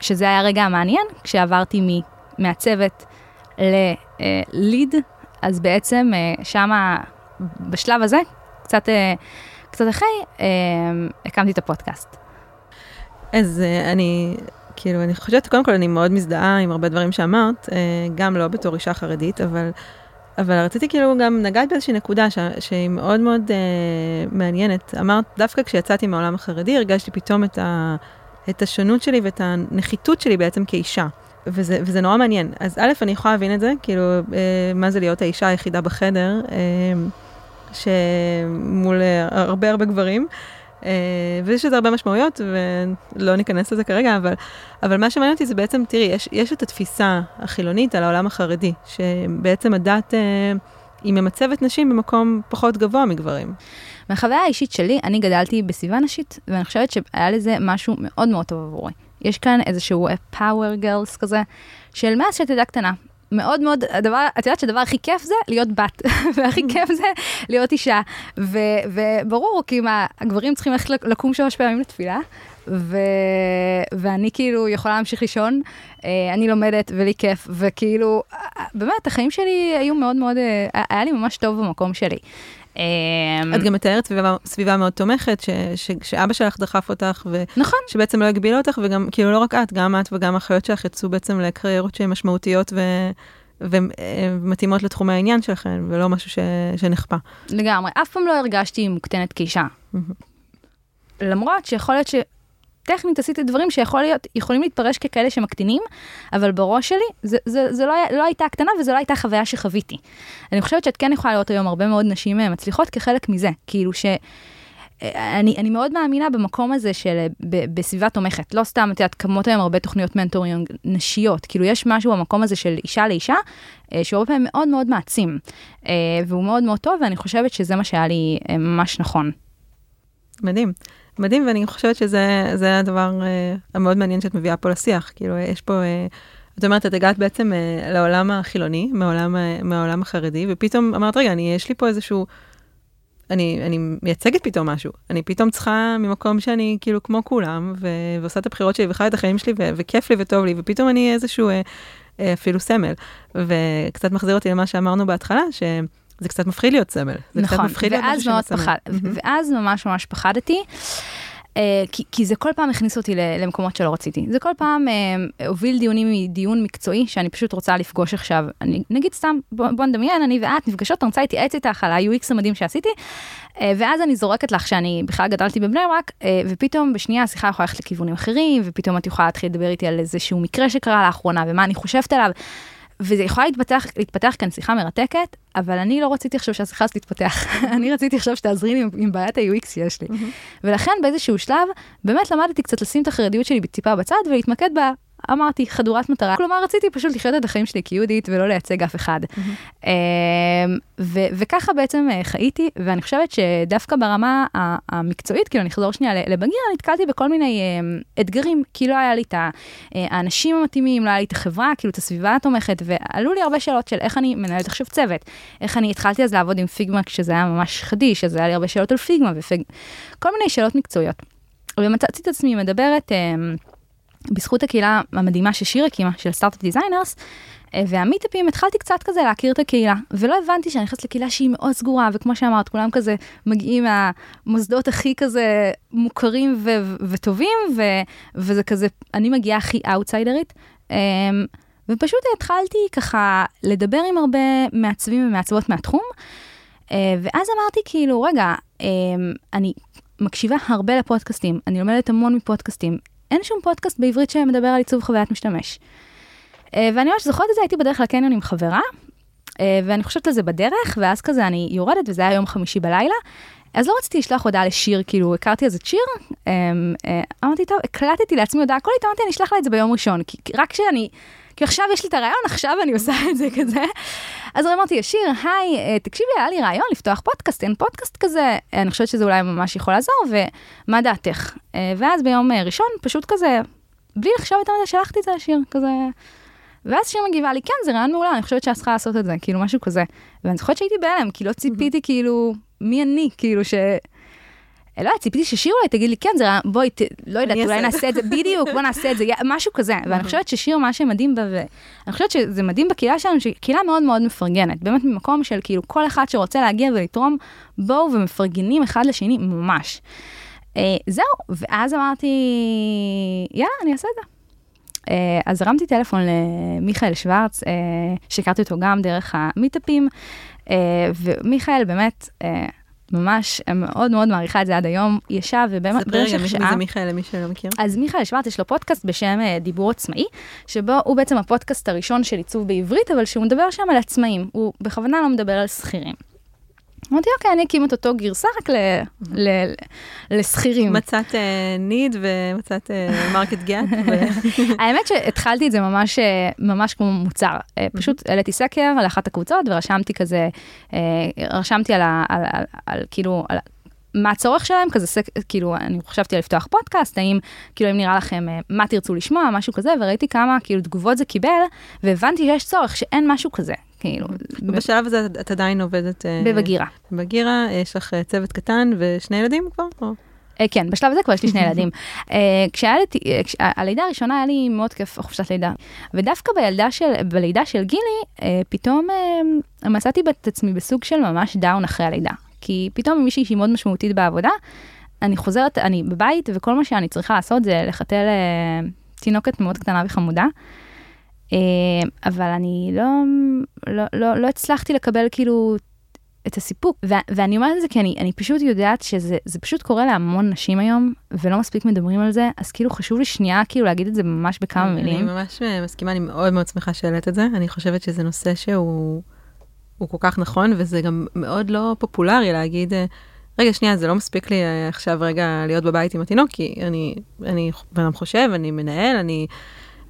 שזה היה הרגע המעניין, כשעברתי מ... מהצוות לליד, אז בעצם שמה, בשלב הזה, קצת, קצת אחרי, אה, הקמתי את הפודקאסט. אז אה, אני, כאילו, אני חושבת, קודם כל, אני מאוד מזדהה עם הרבה דברים שאמרת, אה, גם לא בתור אישה חרדית, אבל, אבל רציתי כאילו גם נגעת באיזושהי נקודה ש, שהיא מאוד מאוד אה, מעניינת. אמרת, דווקא כשיצאתי מהעולם החרדי, הרגשתי פתאום את, ה, את השונות שלי ואת הנחיתות שלי בעצם כאישה. וזה, וזה נורא מעניין. אז א', אני יכולה להבין את זה, כאילו, אה, מה זה להיות האישה היחידה בחדר, אה, שמול אה, הרבה הרבה גברים. אה, ויש לזה הרבה משמעויות, ולא ניכנס לזה כרגע, אבל, אבל מה שמעניין אותי זה בעצם, תראי, יש, יש את התפיסה החילונית על העולם החרדי, שבעצם הדת אה, היא ממצבת נשים במקום פחות גבוה מגברים. מהחוויה האישית שלי, אני גדלתי בסביבה נשית, ואני חושבת שהיה לזה משהו מאוד מאוד טוב עבורי. יש כאן איזשהו פאוור גרלס כזה, של מאז ילדה קטנה. מאוד מאוד, הדבר, את יודעת שהדבר הכי כיף זה להיות בת, והכי כיף זה להיות אישה. ו, וברור, כי מה, הגברים צריכים ללכת לקום שלוש פעמים לתפילה, ו, ואני כאילו יכולה להמשיך לישון, אה, אני לומדת ולי כיף, וכאילו, אה, באמת, החיים שלי היו מאוד מאוד, אה, היה לי ממש טוב במקום שלי. אמ, את גם מתארת סביבה, סביבה מאוד תומכת, ש, ש, שאבא שלך דחף אותך, נכון. ושבעצם לא הגבילה אותך, וגם, כאילו, לא רק את, גם את וגם האחיות שלך יצאו בעצם לקריירות שהן משמעותיות ו, ומתאימות לתחומי העניין שלכם, ולא משהו ש, שנכפה. לגמרי, אף פעם לא הרגשתי מוקטנת כאישה. למרות שיכול להיות שטכנית עשיתי דברים שיכול להיות, יכולים להתפרש ככאלה שמקטינים, אבל בראש שלי זה, זה, זה לא, לא הייתה הקטנה וזו לא הייתה חוויה שחוויתי. אני חושבת שאת כן יכולה לראות היום הרבה מאוד נשים אה, מצליחות כחלק מזה, כאילו ש... אה, אני, אני מאוד מאמינה במקום הזה של ב, בסביבה תומכת. לא סתם, את יודעת, קמות היום הרבה תוכניות מנטורינג נשיות. כאילו, יש משהו במקום הזה של אישה לאישה, אה, שהוא הרבה פעמים מאוד מאוד מעצים. אה, והוא מאוד מאוד טוב, ואני חושבת שזה מה שהיה לי אה, ממש נכון. מדהים. מדהים, ואני חושבת שזה זה הדבר אה, המאוד מעניין שאת מביאה פה לשיח. כאילו, יש פה, אה, את אומרת, את הגעת בעצם אה, לעולם החילוני, מהעולם, אה, מהעולם החרדי, ופתאום אמרת, רגע, אני, יש לי פה איזשהו... אני, אני מייצגת פתאום משהו. אני פתאום צריכה ממקום שאני כאילו כמו כולם, ו- ועושה את הבחירות שלי וחיה את החיים שלי, ו- וכיף לי וטוב לי, ופתאום אני איזשהו אה, אה, אפילו סמל. וקצת מחזיר אותי למה שאמרנו בהתחלה, שזה קצת מפחיד להיות סמל. זה קצת נכון, מפחיד להיות ואז משהו מאוד. פחד, מהמם. ואז ממש ממש פחדתי. אה, כי, כי זה כל פעם הכניס אותי למקומות שלא רציתי. זה כל פעם אה, הוביל דיונים מדיון מקצועי שאני פשוט רוצה לפגוש עכשיו. אני, נגיד סתם, בוא, בוא נדמיין, אני ואת נפגשות, אני רוצה להתייעץ איתך על ה-UX המדהים שעשיתי, אה, ואז אני זורקת לך שאני בכלל גדלתי בבני ברק, אה, ופתאום בשנייה השיחה יכולה ללכת לכיוונים אחרים, ופתאום את יכולה להתחיל לדבר איתי על איזשהו מקרה שקרה לאחרונה, ומה אני חושבת עליו. וזה יכול להתפתח, להתפתח כאן שיחה מרתקת, אבל אני לא רציתי עכשיו שהשיחה הזאת תתפתח. אני רציתי עכשיו שתעזרי לי עם, עם בעיית ה-UX שיש לי. ולכן באיזשהו שלב, באמת למדתי קצת לשים את החרדיות שלי טיפה בצד ולהתמקד בה. אמרתי, חדורת מטרה. כלומר, רציתי פשוט לחיות את החיים שלי כיהודית ולא לייצג אף אחד. אמ, ו- וככה בעצם אה, חייתי, ואני חושבת שדווקא ברמה המקצועית, כאילו, אני אחזור שנייה לבגירה, נתקלתי בכל מיני אמ, אתגרים, כי לא היה לי את אה, האנשים המתאימים, לא היה לי את החברה, כאילו, את הסביבה התומכת, ועלו לי הרבה שאלות של איך אני מנהלת עכשיו צוות, איך אני התחלתי אז לעבוד עם פיגמה כשזה היה ממש חדיש, אז היה לי הרבה שאלות על פיגמה, ופיג... כל מיני שאלות מקצועיות. ומצאתי את עצמי מדברת, אמ, בזכות הקהילה המדהימה ששיר הקימה, של Startup Designers, אה, והמיטאפים התחלתי קצת כזה להכיר את הקהילה, ולא הבנתי שאני נכנסת לקהילה שהיא מאוד סגורה, וכמו שאמרת, כולם כזה מגיעים מהמוסדות הכי כזה מוכרים ו- וטובים, ו- וזה כזה, אני מגיעה הכי אאוטסיידרית. אמ, ופשוט התחלתי ככה לדבר עם הרבה מעצבים ומעצבות מהתחום, אה, ואז אמרתי כאילו, רגע, אמ, אני מקשיבה הרבה לפודקאסטים, אני לומדת המון מפודקאסטים, אין שום פודקאסט בעברית שמדבר על עיצוב חוויית משתמש. אה, ואני ממש זוכרת את זה, הייתי בדרך לקניון עם חברה, אה, ואני חושבת על זה בדרך, ואז כזה אני יורדת, וזה היה יום חמישי בלילה, אז לא רציתי לשלוח הודעה לשיר, כאילו הכרתי איזה שיר, אמ, אה, אמרתי, טוב, הקלטתי לעצמי הודעה קולית, אמרתי, אני אשלח לה את זה ביום ראשון, כי כי רק כשאני, כי עכשיו יש לי את הרעיון, עכשיו אני עושה את זה כזה. אז אמרתי, שיר, היי, אה, תקשיבי, היה לי רעיון לפתוח פודקאסט, אין פודקאסט כזה, אה, אני חושבת שזה אולי ממש יכול לעזור, ומה דעתך? אה, ואז ביום ראשון, פשוט כזה, בלי לחשוב יותר מזה, שלחתי את זה לשיר, כזה. ואז שיר מגיבה לי, כן, זה רעיון מעולה, אני חושבת שאת צריכה לעשות את זה, כאילו משהו כזה. ואני זוכרת שהייתי בהלם, כי לא ציפיתי, כאילו, מי אני, כאילו, ש... לא יודעת, ציפיתי ששיר אולי תגיד לי, כן, זה בואי, ת- לא יודעת, אולי נעשה את זה, בדיוק, בוא נעשה את זה, משהו כזה. ואני חושבת ששיר, מה שמדהים בה, ואני חושבת שזה מדהים בקהילה שלנו, שהיא קהילה מאוד מאוד מפרגנת, באמת ממקום של כאילו כל אחד שרוצה להגיע ולתרום, בואו ומפרגנים אחד לשני, ממש. אה, זהו, ואז אמרתי, יאללה, אני אעשה את זה. אה, אז הרמתי טלפון למיכאל שוורץ, אה, שהכרתי אותו גם דרך המיטאפים, ומיכאל באמת, ממש מאוד מאוד מעריכה את זה עד היום, ישב ובאמת ספרי רגע, מי שעה. זה מיכאל, למי שלא מכיר. אז מיכאל שוורץ יש לו פודקאסט בשם אה, דיבור עצמאי, שבו הוא בעצם הפודקאסט הראשון של עיצוב בעברית, אבל שהוא מדבר שם על עצמאים, הוא בכוונה לא מדבר על שכירים. אמרתי, אוקיי, אני אקים את אותו גרסה רק לשכירים. מצאת need ומצאת market gap. האמת שהתחלתי את זה ממש, אה, ממש כמו מוצר. אה, פשוט העליתי סקר לאחת הקבוצות ורשמתי כזה, אה, רשמתי על, על, על, על כאילו, על, מה הצורך שלהם, כזה סק, כאילו, אני חשבתי על לפתוח פודקאסט, האם, כאילו, אם נראה לכם אה, מה תרצו לשמוע, משהו כזה, וראיתי כמה, כאילו, תגובות זה קיבל, והבנתי שיש צורך, שאין משהו כזה, כאילו, בשלב הזה את- עדיין עובדת אה, בבגירה. בגירה, יש לך אה, צוות קטן ושני ילדים כבר? או- אה, כן, בשלב הזה כבר יש לי שני ילדים. אה, כשהיה לי, אה, כש- הלידה הראשונה היה לי מאוד כיף חופשת לידה. ודווקא בילדה של, בלידה של גילי, פתאום מצאתי את עצמי בסוג של ממש דאון אחרי הלידה. כי פתאום מישהי שהיא מאוד משמעותית בעבודה, אני חוזרת, אני בבית, וכל מה שאני צריכה לעשות זה לחתל תינוקת מאוד קטנה וחמודה. אה, אבל אני לא, לא, לא, לא הצלחתי לקבל כאילו את הסיפוק. ו- ואני אומרת את זה כי אני, אני פשוט יודעת שזה זה פשוט קורה להמון נשים היום, ולא מספיק מדברים על זה, אז כאילו חשוב לי שנייה כאילו להגיד את זה ממש בכמה אני מילים. ממש אה, מסכימה, אני מאוד מאוד שמחה שהעלית את זה. אני חושבת שזה נושא שהוא הוא כל כך נכון, וזה גם מאוד לא פופולרי להגיד, אה, רגע, שנייה, זה לא מספיק לי עכשיו רגע להיות בבית עם התינוק, כי אני, אני בן אדם חושב, אני מנהל, אני,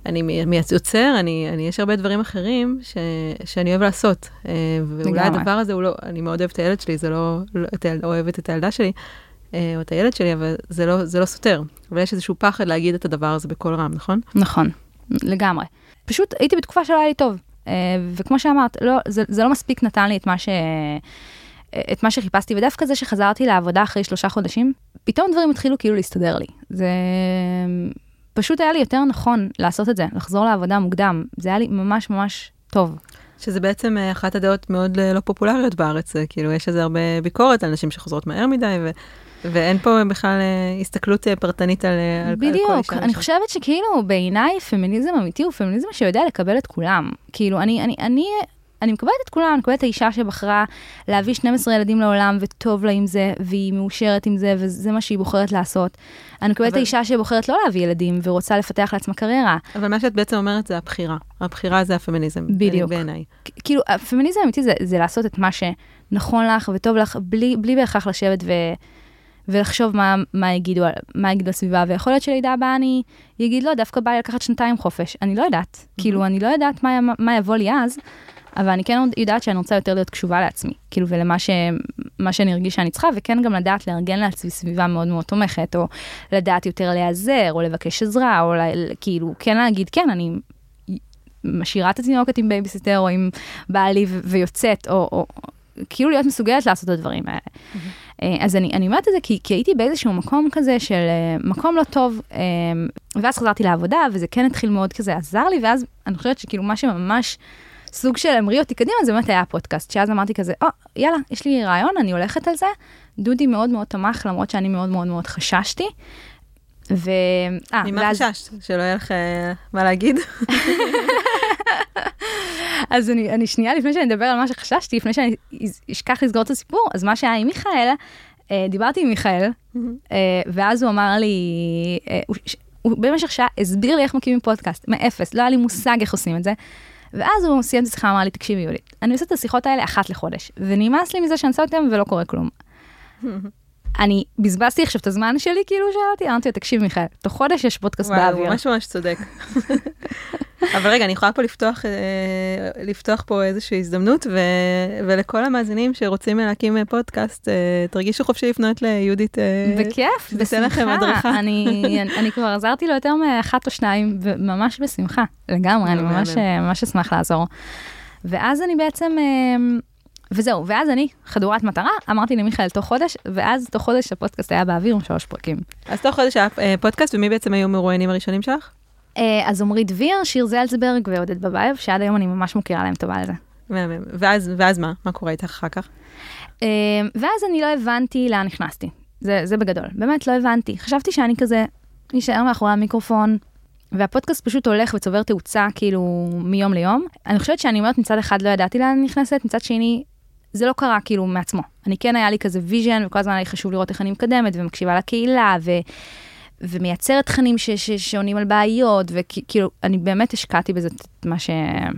אני יוצר, אני, אני, יש הרבה דברים אחרים ש, שאני אוהב לעשות. אה, ואולי לגמרי. הדבר הזה הוא לא, אני מאוד אוהבת את הילד שלי, זה לא, לא את הילד, אוהבת את הילדה שלי, אה, או את הילד שלי, אבל זה לא, זה לא סותר. אבל יש איזשהו פחד להגיד את הדבר הזה בקול רם, נכון? נכון, לגמרי. פשוט הייתי בתקופה שלא היה לי טוב, אה, וכמו שאמרת, לא, זה, זה לא מספיק נתן לי את מה, ש... את מה שחיפשתי, ודווקא זה שחזרתי לעבודה אחרי שלושה חודשים, פתאום דברים התחילו כאילו להסתדר לי. זה פשוט היה לי יותר נכון לעשות את זה, לחזור לעבודה מוקדם. זה היה לי ממש ממש טוב. שזה בעצם אה, אחת הדעות מאוד אה, לא פופולריות בארץ, אה, כאילו יש איזה הרבה ביקורת על נשים שחוזרות מהר מדי, ו- ואין פה בכלל הסתכלות פרטנית על, על, על כל בדיוק, אישה. אני ואישה. חושבת שכאילו בעיניי פמיניזם אמיתי הוא פמיניזם שיודע לקבל את כולם. כאילו, אני, אני, אני, אני מקבלת את כולם, אני מקבלת את האישה שבחרה להביא 12 ילדים לעולם וטוב לה עם זה, והיא מאושרת עם זה, וזה מה שהיא בוחרת לעשות. אני מקבלת את אבל- האישה שבוחרת לא להביא ילדים ורוצה לפתח לעצמה קריירה. אבל מה שאת בעצם אומרת זה הבחירה. הבחירה זה הפמיניזם. אה, בדיוק. בעיניי. כאילו, הפמיניזם האמיתי זה, זה לעשות את מה שנכון לך וטוב לך, בלי, בלי בהכרח לשבת ו... ולחשוב מה, מה, יגידו, מה יגידו הסביבה, ויכול להיות שלידה הבאה אני אגיד, לא, דווקא בא לי לקחת שנתיים חופש. אני לא יודעת. כאילו, אני לא יודעת מה, מה יבוא לי אז, אבל אני כן יודעת שאני רוצה יותר להיות קשובה לעצמי, כאילו, ולמה ש, מה שאני ארגיש שאני צריכה, וכן גם לדעת לארגן לעצמי סביבה מאוד מאוד תומכת, או לדעת יותר להיעזר, או לבקש עזרה, או ל, כאילו, כן להגיד, כן, אני משאירה את התינוקת עם בייביסיטר, או עם בעלי ו- ויוצאת, או, או כאילו להיות מסוגלת לעשות את הדברים האלה. אה, אז אני, אני אומרת את זה כי, כי הייתי באיזשהו מקום כזה של אה, מקום לא טוב, אה, ואז חזרתי לעבודה, וזה כן התחיל מאוד כזה עזר לי, ואז אני חושבת שכאילו מה שממש סוג של המריא אותי קדימה, זה באמת היה הפודקאסט, שאז אמרתי כזה, או, oh, יאללה, יש לי רעיון, אני הולכת על זה. דודי מאוד מאוד תמך, למרות שאני מאוד מאוד מאוד חששתי. ו... אה, ממה ואז... חששת? שלא יהיה לך מה להגיד? אז אני, אני שנייה לפני שאני אדבר על מה שחששתי, לפני שאני אשכח לסגור את הסיפור, אז מה שהיה עם מיכאל, אה, דיברתי עם מיכאל, אה, ואז הוא אמר לי, אה, הוא במשך שעה הסביר לי איך מקימים פודקאסט, מאפס, לא היה לי מושג איך עושים את זה. ואז הוא סיים את השיחה, אמר לי, תקשיבי יהודית, אני עושה את השיחות האלה אחת לחודש, ונמאס לי מזה שאני עושה אותם ולא קורה כלום. אני בזבזתי עכשיו את הזמן שלי, כאילו שאלתי, אמרתי לו, תקשיב מיכאל, תוך חודש יש פודקאסט באוויר. וואי, הוא ממש ממש צודק. אבל רגע, אני יכולה פה לפתוח, אה, לפתוח פה איזושהי הזדמנות, ו, ולכל המאזינים שרוצים להקים פודקאסט, אה, תרגישו חופשי לפנות ליהודית. אה, בכיף, בשמחה. אני, אני, אני כבר עזרתי לו יותר מאחת או שניים, וממש בשמחה, לגמרי, אני ממש, ממש אשמח לעזור. ואז אני בעצם... וזהו, ואז אני, חדורת מטרה, אמרתי למיכאל תוך חודש, ואז תוך חודש הפודקאסט היה באוויר עם שלוש פרקים. אז תוך חודש היה פודקאסט, ומי בעצם היו מרואיינים הראשונים שלך? אה, אז עמרי דביר, שיר זלצברג ועודד בבייב, שעד היום אני ממש מכירה להם טובה על זה. מהמם. ואז, ואז מה? מה קורה איתך אחר כך? אה, ואז אני לא הבנתי לאן נכנסתי. זה, זה בגדול. באמת לא הבנתי. חשבתי שאני כזה נשאר מאחורי המיקרופון, והפודקאסט פשוט הולך וצובר תאוצה כאילו מיום ליום. אני חושבת שאני אומרת מצד אחד לא ידעתי לאן אני נכנסת, מצד שני זה לא קרה כאילו מעצמו. אני כן היה לי כזה vision, וכל הזמן היה לי חשוב לראות איך אני מקדמת ומקשיבה לקהילה, ו... ומייצרת תכנים ש, ש, שעונים על בעיות, וכאילו, אני באמת השקעתי בזה את מה ש...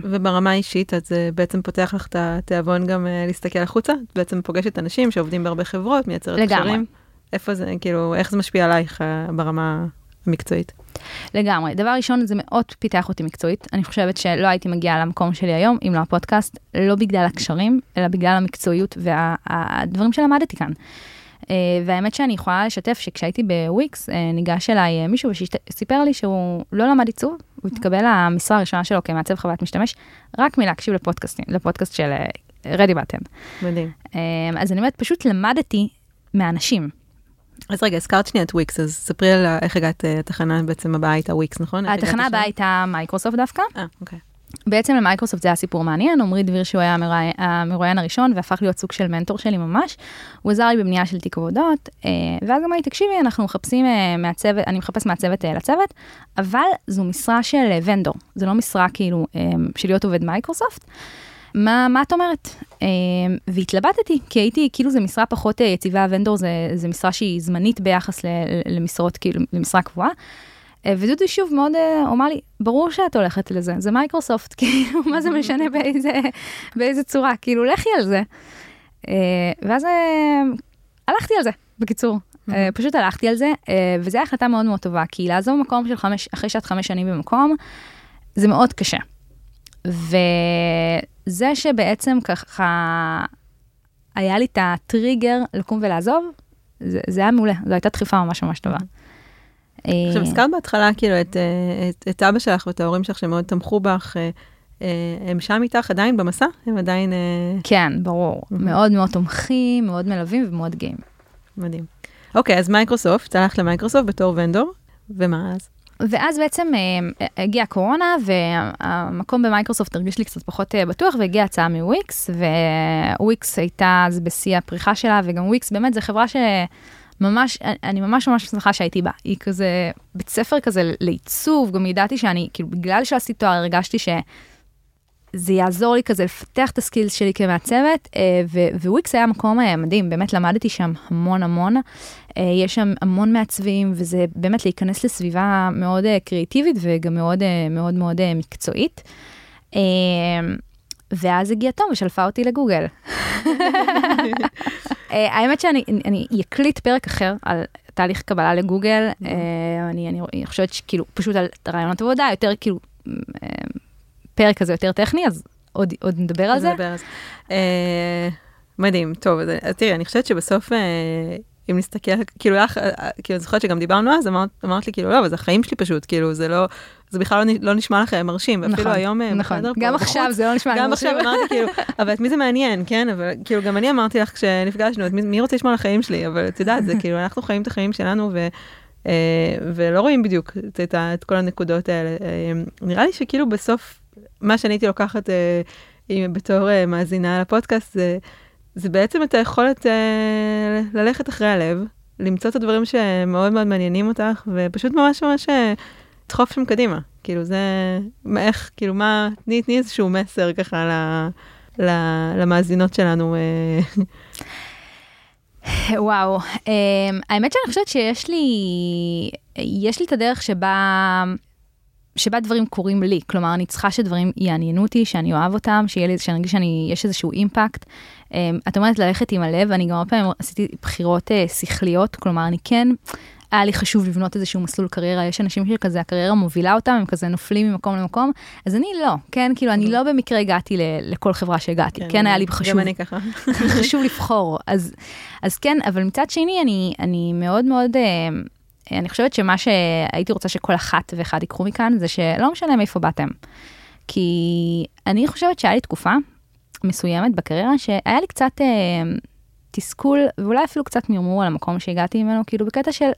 וברמה האישית, אז זה בעצם פותח לך את התיאבון גם אה, להסתכל החוצה? את בעצם פוגשת אנשים שעובדים בהרבה חברות, מייצרת לגמרי. קשרים? איפה זה, כאילו, איך זה משפיע עלייך uh, ברמה המקצועית? לגמרי. דבר ראשון, זה מאוד פיתח אותי מקצועית. אני חושבת שלא הייתי מגיעה למקום שלי היום, אם לא הפודקאסט, לא בגלל הקשרים, אלא בגלל המקצועיות והדברים וה, שלמדתי כאן. אה, והאמת שאני יכולה לשתף שכשהייתי בוויקס, אה, ניגש אליי אה, מישהו וסיפר לי שהוא לא למד עיצוב, הוא התקבל למשרה הראשונה שלו כמעצב חוויית משתמש, רק מלהקשיב לפודקאסטים, לפודקאסט של רדי באטן. מדהים. אז אני אומרת, פשוט למדתי מאנשים. אז רגע, הזכרת שנייה את וויקס, אז ספרי על איך הגעת התחנה בעצם הבאה הייתה וויקס, נכון? התחנה הבאה הייתה מייקרוסופט דווקא. אה, אוקיי. בעצם למייקרוסופט זה היה סיפור מעניין, עמרי דביר שהוא היה המרואיין הראשון והפך להיות סוג של מנטור שלי ממש. הוא עזר לי בבנייה של תיק עבודות, אה, ואז אמר לי, תקשיבי, אנחנו מחפשים אה, מעצבת, אני מחפש אה, לצוות, אבל זו משרה של vendor, זו לא משרה כאילו של להיות עובד מייקרוסופט. מה, מה את אומרת? והתלבטתי, כי הייתי, כאילו זו משרה פחות יציבה, vendor זה, זה משרה שהיא זמנית ביחס למשרות, כאילו, למשרה קבועה. אה, ודודי שוב מאוד אה, אמר לי, ברור שאת הולכת לזה, זה מייקרוסופט, כאילו, מה זה משנה באיזה, באיזה צורה, כאילו, לכי על זה. אה, ואז הלכתי על זה, בקיצור. פשוט הלכתי על זה, וזו הייתה החלטה מאוד מאוד טובה, כי לעזוב מקום של חמש, אחרי שאת חמש שנים במקום, זה מאוד קשה. וזה שבעצם ככה, היה לי את הטריגר לקום ולעזוב, זה, זה היה מעולה, זו הייתה דחיפה ממש ממש טובה. עכשיו, הזכרת בהתחלה כאילו את, אה, את, את אבא שלך ואת ההורים שלך שמאוד תמכו בך. אה, אה, הם שם איתך עדיין במסע? הם עדיין... כן, ברור. מאוד מאוד תומכים, מאוד מלווים ומאוד גאים. מדהים. אוקיי, אז מייקרוסופט, הלכת למייקרוסופט בתור vendor, ומה אז? ואז בעצם אה, הגיעה קורונה, והמקום במייקרוסופט הרגיש לי קצת פחות אה, בטוח, והגיעה הצעה מוויקס, וויקס הייתה אז בשיא הפריחה שלה, וגם וויקס באמת זו חברה ש... ממש, אני ממש ממש שמחה שהייתי בה. היא כזה בית ספר כזה לעיצוב, גם ידעתי שאני, כאילו, בגלל שעשיתי תואר, הרגשתי שזה יעזור לי כזה לפתח את ה skills שלי כמעצבת, אה, וויקס היה מקום אה, מדהים, באמת למדתי שם המון המון. אה, יש שם המון מעצבים, וזה באמת להיכנס לסביבה מאוד קריאיטיבית וגם מאוד מאוד מאוד מקצועית. ואז הגיע תום ושלפה אותי לגוגל. האמת שאני אקליט פרק אחר על תהליך קבלה לגוגל, אה, אני חושבת שכאילו פשוט על רעיונות עבודה, יותר כאילו אה, פרק כזה יותר טכני, אז עוד נדבר על זה. מדהים, טוב, תראי, אני חושבת שבסוף, אם נסתכל, כאילו, היה, כאילו, אני זוכרת שגם דיברנו אז, אמרת, אמרת לי, כאילו, לא, אבל זה החיים שלי פשוט, כאילו, זה לא, זה בכלל לא, לא נשמע לכם מרשים, אפילו נכון, היום אה, נכון. בחדר פה, גם בחוץ, עכשיו זה לא נשמע גם מרשים. עכשיו אמרתי, כאילו, אבל את מי זה מעניין, כן? אבל כאילו, גם אני אמרתי לך כשנפגשנו, את מי, מי רוצה לשמוע על החיים שלי? אבל את יודעת, זה כאילו, אנחנו חיים את החיים שלנו, ו... אה, ולא רואים בדיוק את, את, כל הנקודות האלה. אה, נראה לי שכאילו בסוף, מה שאני הייתי לוקחת אה, עם- בתור אה, מאזינה לפודקאסט, זה, זה בעצם את היכולת אה, ללכת אחרי הלב, למצוא את הדברים שמאוד מאוד מעניינים אותך, ופשוט ממש ממש אה, לדחוף שם קדימה. כאילו זה, מה, איך, כאילו מה, תני, איזשהו מסר ככה ל, ל, למאזינות שלנו. אה, וואו, um, האמת שאני חושבת שיש לי, יש לי את הדרך שבה, שבה דברים קורים לי. כלומר, אני צריכה שדברים יעניינו אותי, שאני אוהב אותם, שיהיה לי, שאני ארגיש שיש איזשהו אימפקט. Um, את אומרת ללכת עם הלב, אני גם הרבה פעמים עשיתי בחירות uh, שכליות, כלומר, אני כן, היה לי חשוב לבנות איזשהו מסלול קריירה, יש אנשים שכזה הקריירה מובילה אותם, הם כזה נופלים ממקום למקום, אז אני לא, כן, כאילו, אני לא במקרה הגעתי ל- לכל חברה שהגעתי, כן, היה לי חשוב. גם אני ככה. חשוב לבחור. אז, אז כן, אבל מצד שני, אני, אני מאוד מאוד, אה, אני חושבת שמה שהייתי רוצה שכל אחת ואחד ייקחו מכאן, זה שלא משנה מאיפה באתם. כי אני חושבת שהיה לי תקופה מסוימת בקריירה, שהיה לי קצת אה, תסכול, ואולי אפילו קצת מרמור על המקום שהגעתי ממנו, כאילו בקטע של,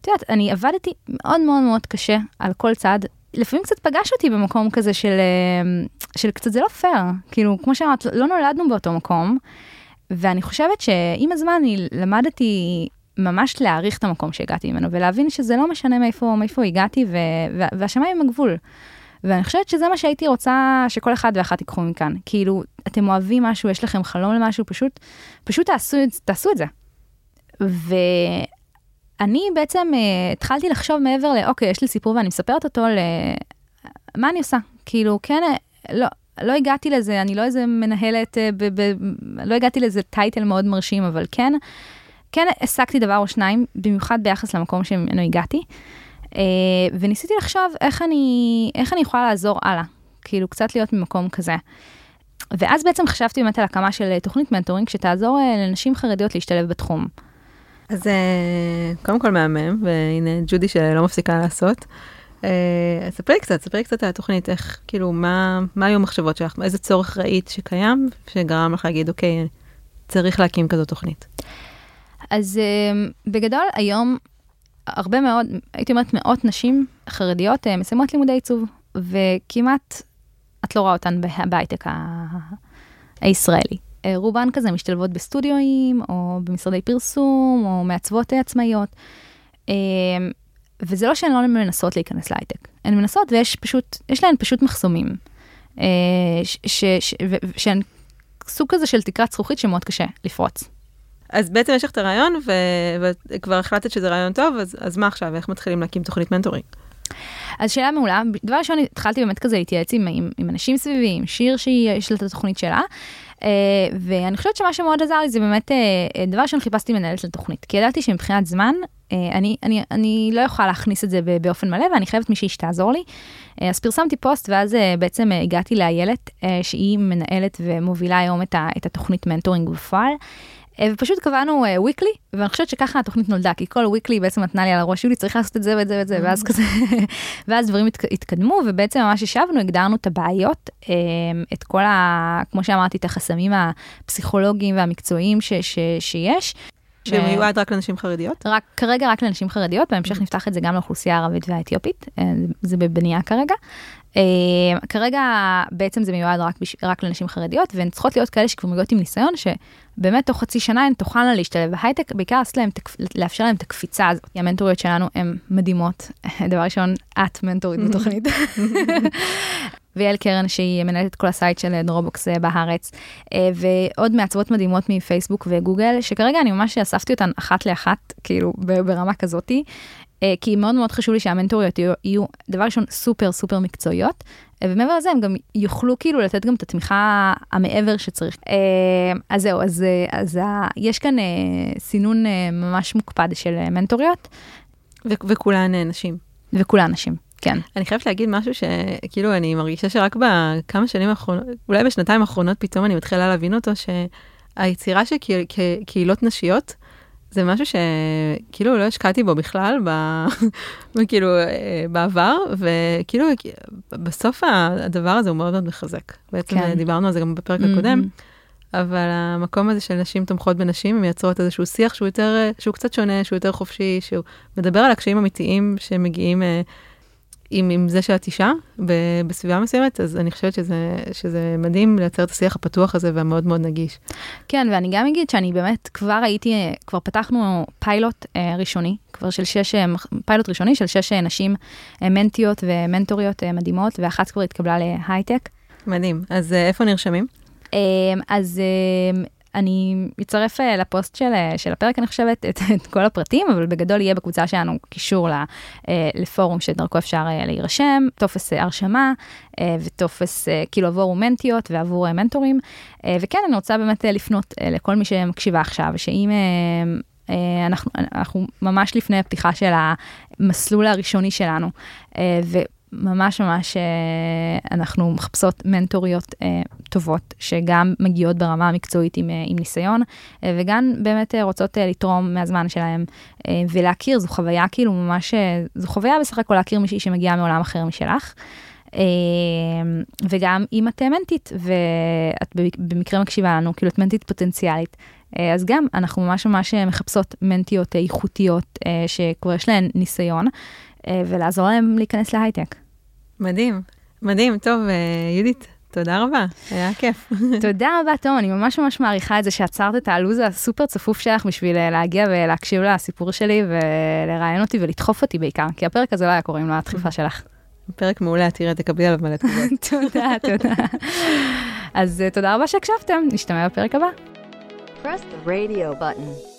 את יודעת, אני עבדתי מאוד מאוד מאוד קשה על כל צעד. לפעמים קצת פגש אותי במקום כזה של, אה, של קצת זה לא פייר, כאילו, כמו שאמרת, לא נולדנו באותו מקום, ואני חושבת שעם הזמן אני למדתי ממש להעריך את המקום שהגעתי ממנו, ולהבין שזה לא משנה מאיפה, מאיפה הגעתי, ו, וה- והשמיים הם הגבול. ואני חושבת שזה מה שהייתי רוצה שכל אחד ואחת ייקחו מכאן. כאילו, אתם אוהבים משהו, יש לכם חלום למשהו, פשוט, פשוט תעשו, תעשו את זה. ואני בעצם uh, התחלתי לחשוב מעבר ל, אוקיי, יש לי סיפור ואני מספרת אותו ל... מה אני עושה? כאילו, כן, לא, לא הגעתי לזה, אני לא איזה מנהלת, אה, ב, ב, לא הגעתי לאיזה title מאוד מרשים, אבל כן, כן השגתי דבר או שניים, במיוחד ביחס למקום שממנו הגעתי, אה, וניסיתי לחשוב איך אני, איך אני יכולה לעזור הלאה, כאילו קצת להיות ממקום כזה. ואז בעצם חשבתי באמת על הקמה של אה, תוכנית mentoring שתעזור אה, לנשים חרדיות להשתלב בתחום. אז קודם כל מהמם, והנה ג'ודי שלא מפסיקה לעשות. ספרי קצת, ספרי קצת על התוכנית, איך, כאילו, מה, מה היו המחשבות שלך, איזה צורך ראית שקיים, שגרם לך להגיד, אוקיי, צריך להקים כזאת תוכנית. אז אה, בגדול היום הרבה מאוד, הייתי אומרת מאות נשים חרדיות אה, מסיימות לימודי עיצוב, וכמעט את לא רואה אותן בה- בהייטק הישראלי. אה, רובן כזה משתלבות בסטודיואים, או במשרדי פרסום, או מעצבות אה, עצמאיות. וזה לא שהן לא מנסות להיכנס להייטק, הן מנסות ויש פשוט, יש להן פשוט מחסומים. שהן סוג כזה של תקרת זכוכית שמאוד קשה לפרוץ. אז בעצם יש לך את הרעיון, ו- וכבר החלטת שזה רעיון טוב, אז, אז מה עכשיו, איך מתחילים להקים תוכנית מנטורינג? אז שאלה מעולה, דבר ראשון התחלתי באמת כזה להתייעץ עם, עם, עם אנשים סביבי, עם שיר שיש לה את התוכנית שלה, uh, ואני חושבת שמה שמאוד עזר לי זה באמת, uh, דבר ראשון חיפשתי מנהלת לתוכנית, כי ידעתי שמבחינת זמן, אה, אני, אני, אני לא יכולה להכניס את זה באופן מלא, ואני חייבת מישהי שתעזור לי. אז פרסמתי פוסט, ואז בעצם הגעתי לאיילת, שהיא מנהלת ומובילה היום את, ה, את התוכנית mentoring בפועל. אה, ופשוט קבענו weekly, ואני חושבת שככה התוכנית נולדה, כי כל weekly בעצם נתנה לי על הראש, יולי צריך לעשות את זה ואת זה ואת זה, ואז כזה, ואז דברים התק- התקדמו, ובעצם ממש ישבנו, הגדרנו את הבעיות, אה, את כל ה... כמו שאמרתי, את החסמים הפסיכולוגיים והמקצועיים ש, ש, שיש. שמיועד רק לנשים חרדיות? רק, כרגע רק לנשים חרדיות, בהמשך נפתח את זה גם לאוכלוסייה הערבית והאתיופית, אה, זה בבנייה כרגע. אה, כרגע בעצם זה מיועד רק, בש- רק לנשים חרדיות, והן צריכות להיות כאלה שכבר מגיעות עם ניסיון, שבאמת תוך חצי שנה הן תוכלנה להשתלב בהייטק, בעיקר להם, לאפשר להם את הקפיצה הזאת. המנטוריות שלנו הן מדהימות. דבר ראשון, את מנטורית בתוכנית. ויעל קרן שהיא מנהלת את כל ה site של Dropbox אה, בארץ, אה, ועוד מעצבות מדהימות מפייסבוק וגוגל, שכרגע אני ממש אספתי אותן אחת לאחת, כאילו ברמה כזאתי, כי מאוד מאוד חשוב לי שהמנטוריות יהיו, יהיו דבר ראשון סופר סופר מקצועיות, אה, ומעבר לזה הם גם יוכלו כאילו לתת גם את התמיכה המעבר שצריך. אה, אז זהו, אז, אה, אז יש כאן אה, סינון אה, ממש מוקפד של אה, מנטוריות, ו- וכולן אה, נשים. וכולן נשים, כן. אני חייבת להגיד משהו שכאילו אני מרגישה שרק בכמה שנים האחרונות, אולי בשנתיים האחרונות פתאום אני מתחילה להבין אותו, שהיצירה של קה- קה- קהילות נשיות, זה משהו שכאילו לא השקעתי בו בכלל, ב... כאילו אה, בעבר, וכאילו בסוף הדבר הזה הוא מאוד מאוד מחזק. בעצם כן. דיברנו על זה גם בפרק mm-hmm. הקודם, אבל המקום הזה של נשים תומכות בנשים, מייצרות איזשהו שיח שהוא יותר, שהוא קצת שונה, שהוא יותר חופשי, שהוא מדבר על הקשיים אמיתיים שמגיעים אה, עם, עם זה שאת אישה בסביבה מסוימת, אז אני חושבת שזה, שזה מדהים לייצר את השיח הפתוח הזה והמאוד מאוד נגיש. כן, ואני גם אגיד שאני באמת כבר הייתי, כבר פתחנו פיילוט אה, ראשוני, כבר של שש, אה, פיילוט ראשוני של שש אה, נשים אה, מנטיות ומנטוריות אה, מדהימות, ואחת כבר התקבלה להייטק. מדהים. אז אה, איפה נרשמים? אז אני אצרף uh, לפוסט של, uh, של הפרק, אני חושבת, את, את כל הפרטים, אבל בגדול יהיה בקבוצה שלנו קישור uh, לפורום שדרכו אפשר להירשם, טופס הרשמה וטופס כאילו עבור מנטיות ועבור מנטורים. וכן, אני רוצה באמת לפנות לכל מי שמקשיבה עכשיו, שאם... אנחנו, אנחנו ממש לפני הפתיחה של המסלול הראשוני שלנו, ממש ממש אה, אנחנו מחפשות מנטוריות אה, טובות, שגם מגיעות ברמה המקצועית עם, אה, עם ניסיון, וגם באמת רוצות לתרום מהזמן שלהם ולהכיר, זו חוויה כאילו ממש, זו חוויה בסך הכל להכיר מישהי שמגיעה מעולם אחר משלך. וגם אם את מנטית ואת במקרה מקשיבה לנו, כאילו את מנטית פוטנציאלית, אז גם אנחנו ממש ממש מחפשות מנטיות איכותיות שכבר יש להן ניסיון, ולעזור להם להיכנס להייטק. מדהים, מדהים. טוב, אה, יהודית, תודה רבה, היה כיף. תודה רבה, תום, אני ממש ממש מעריכה את זה שעצרת את הלו"ז הסופר צפוף שלך בשביל אה, להגיע ולהקשיב לסיפור שלי ולראיין אותי ולדחוף אותי בעיקר, כי הפרק הזה לא היה קורה אם לא הדחיפה שלך. פרק מעולה, תראה, תקבלי עליו מלא תגובות. תודה, תודה. אז אה, תודה רבה שהקשבתם, נשתמע בפרק הבא. Press the radio button.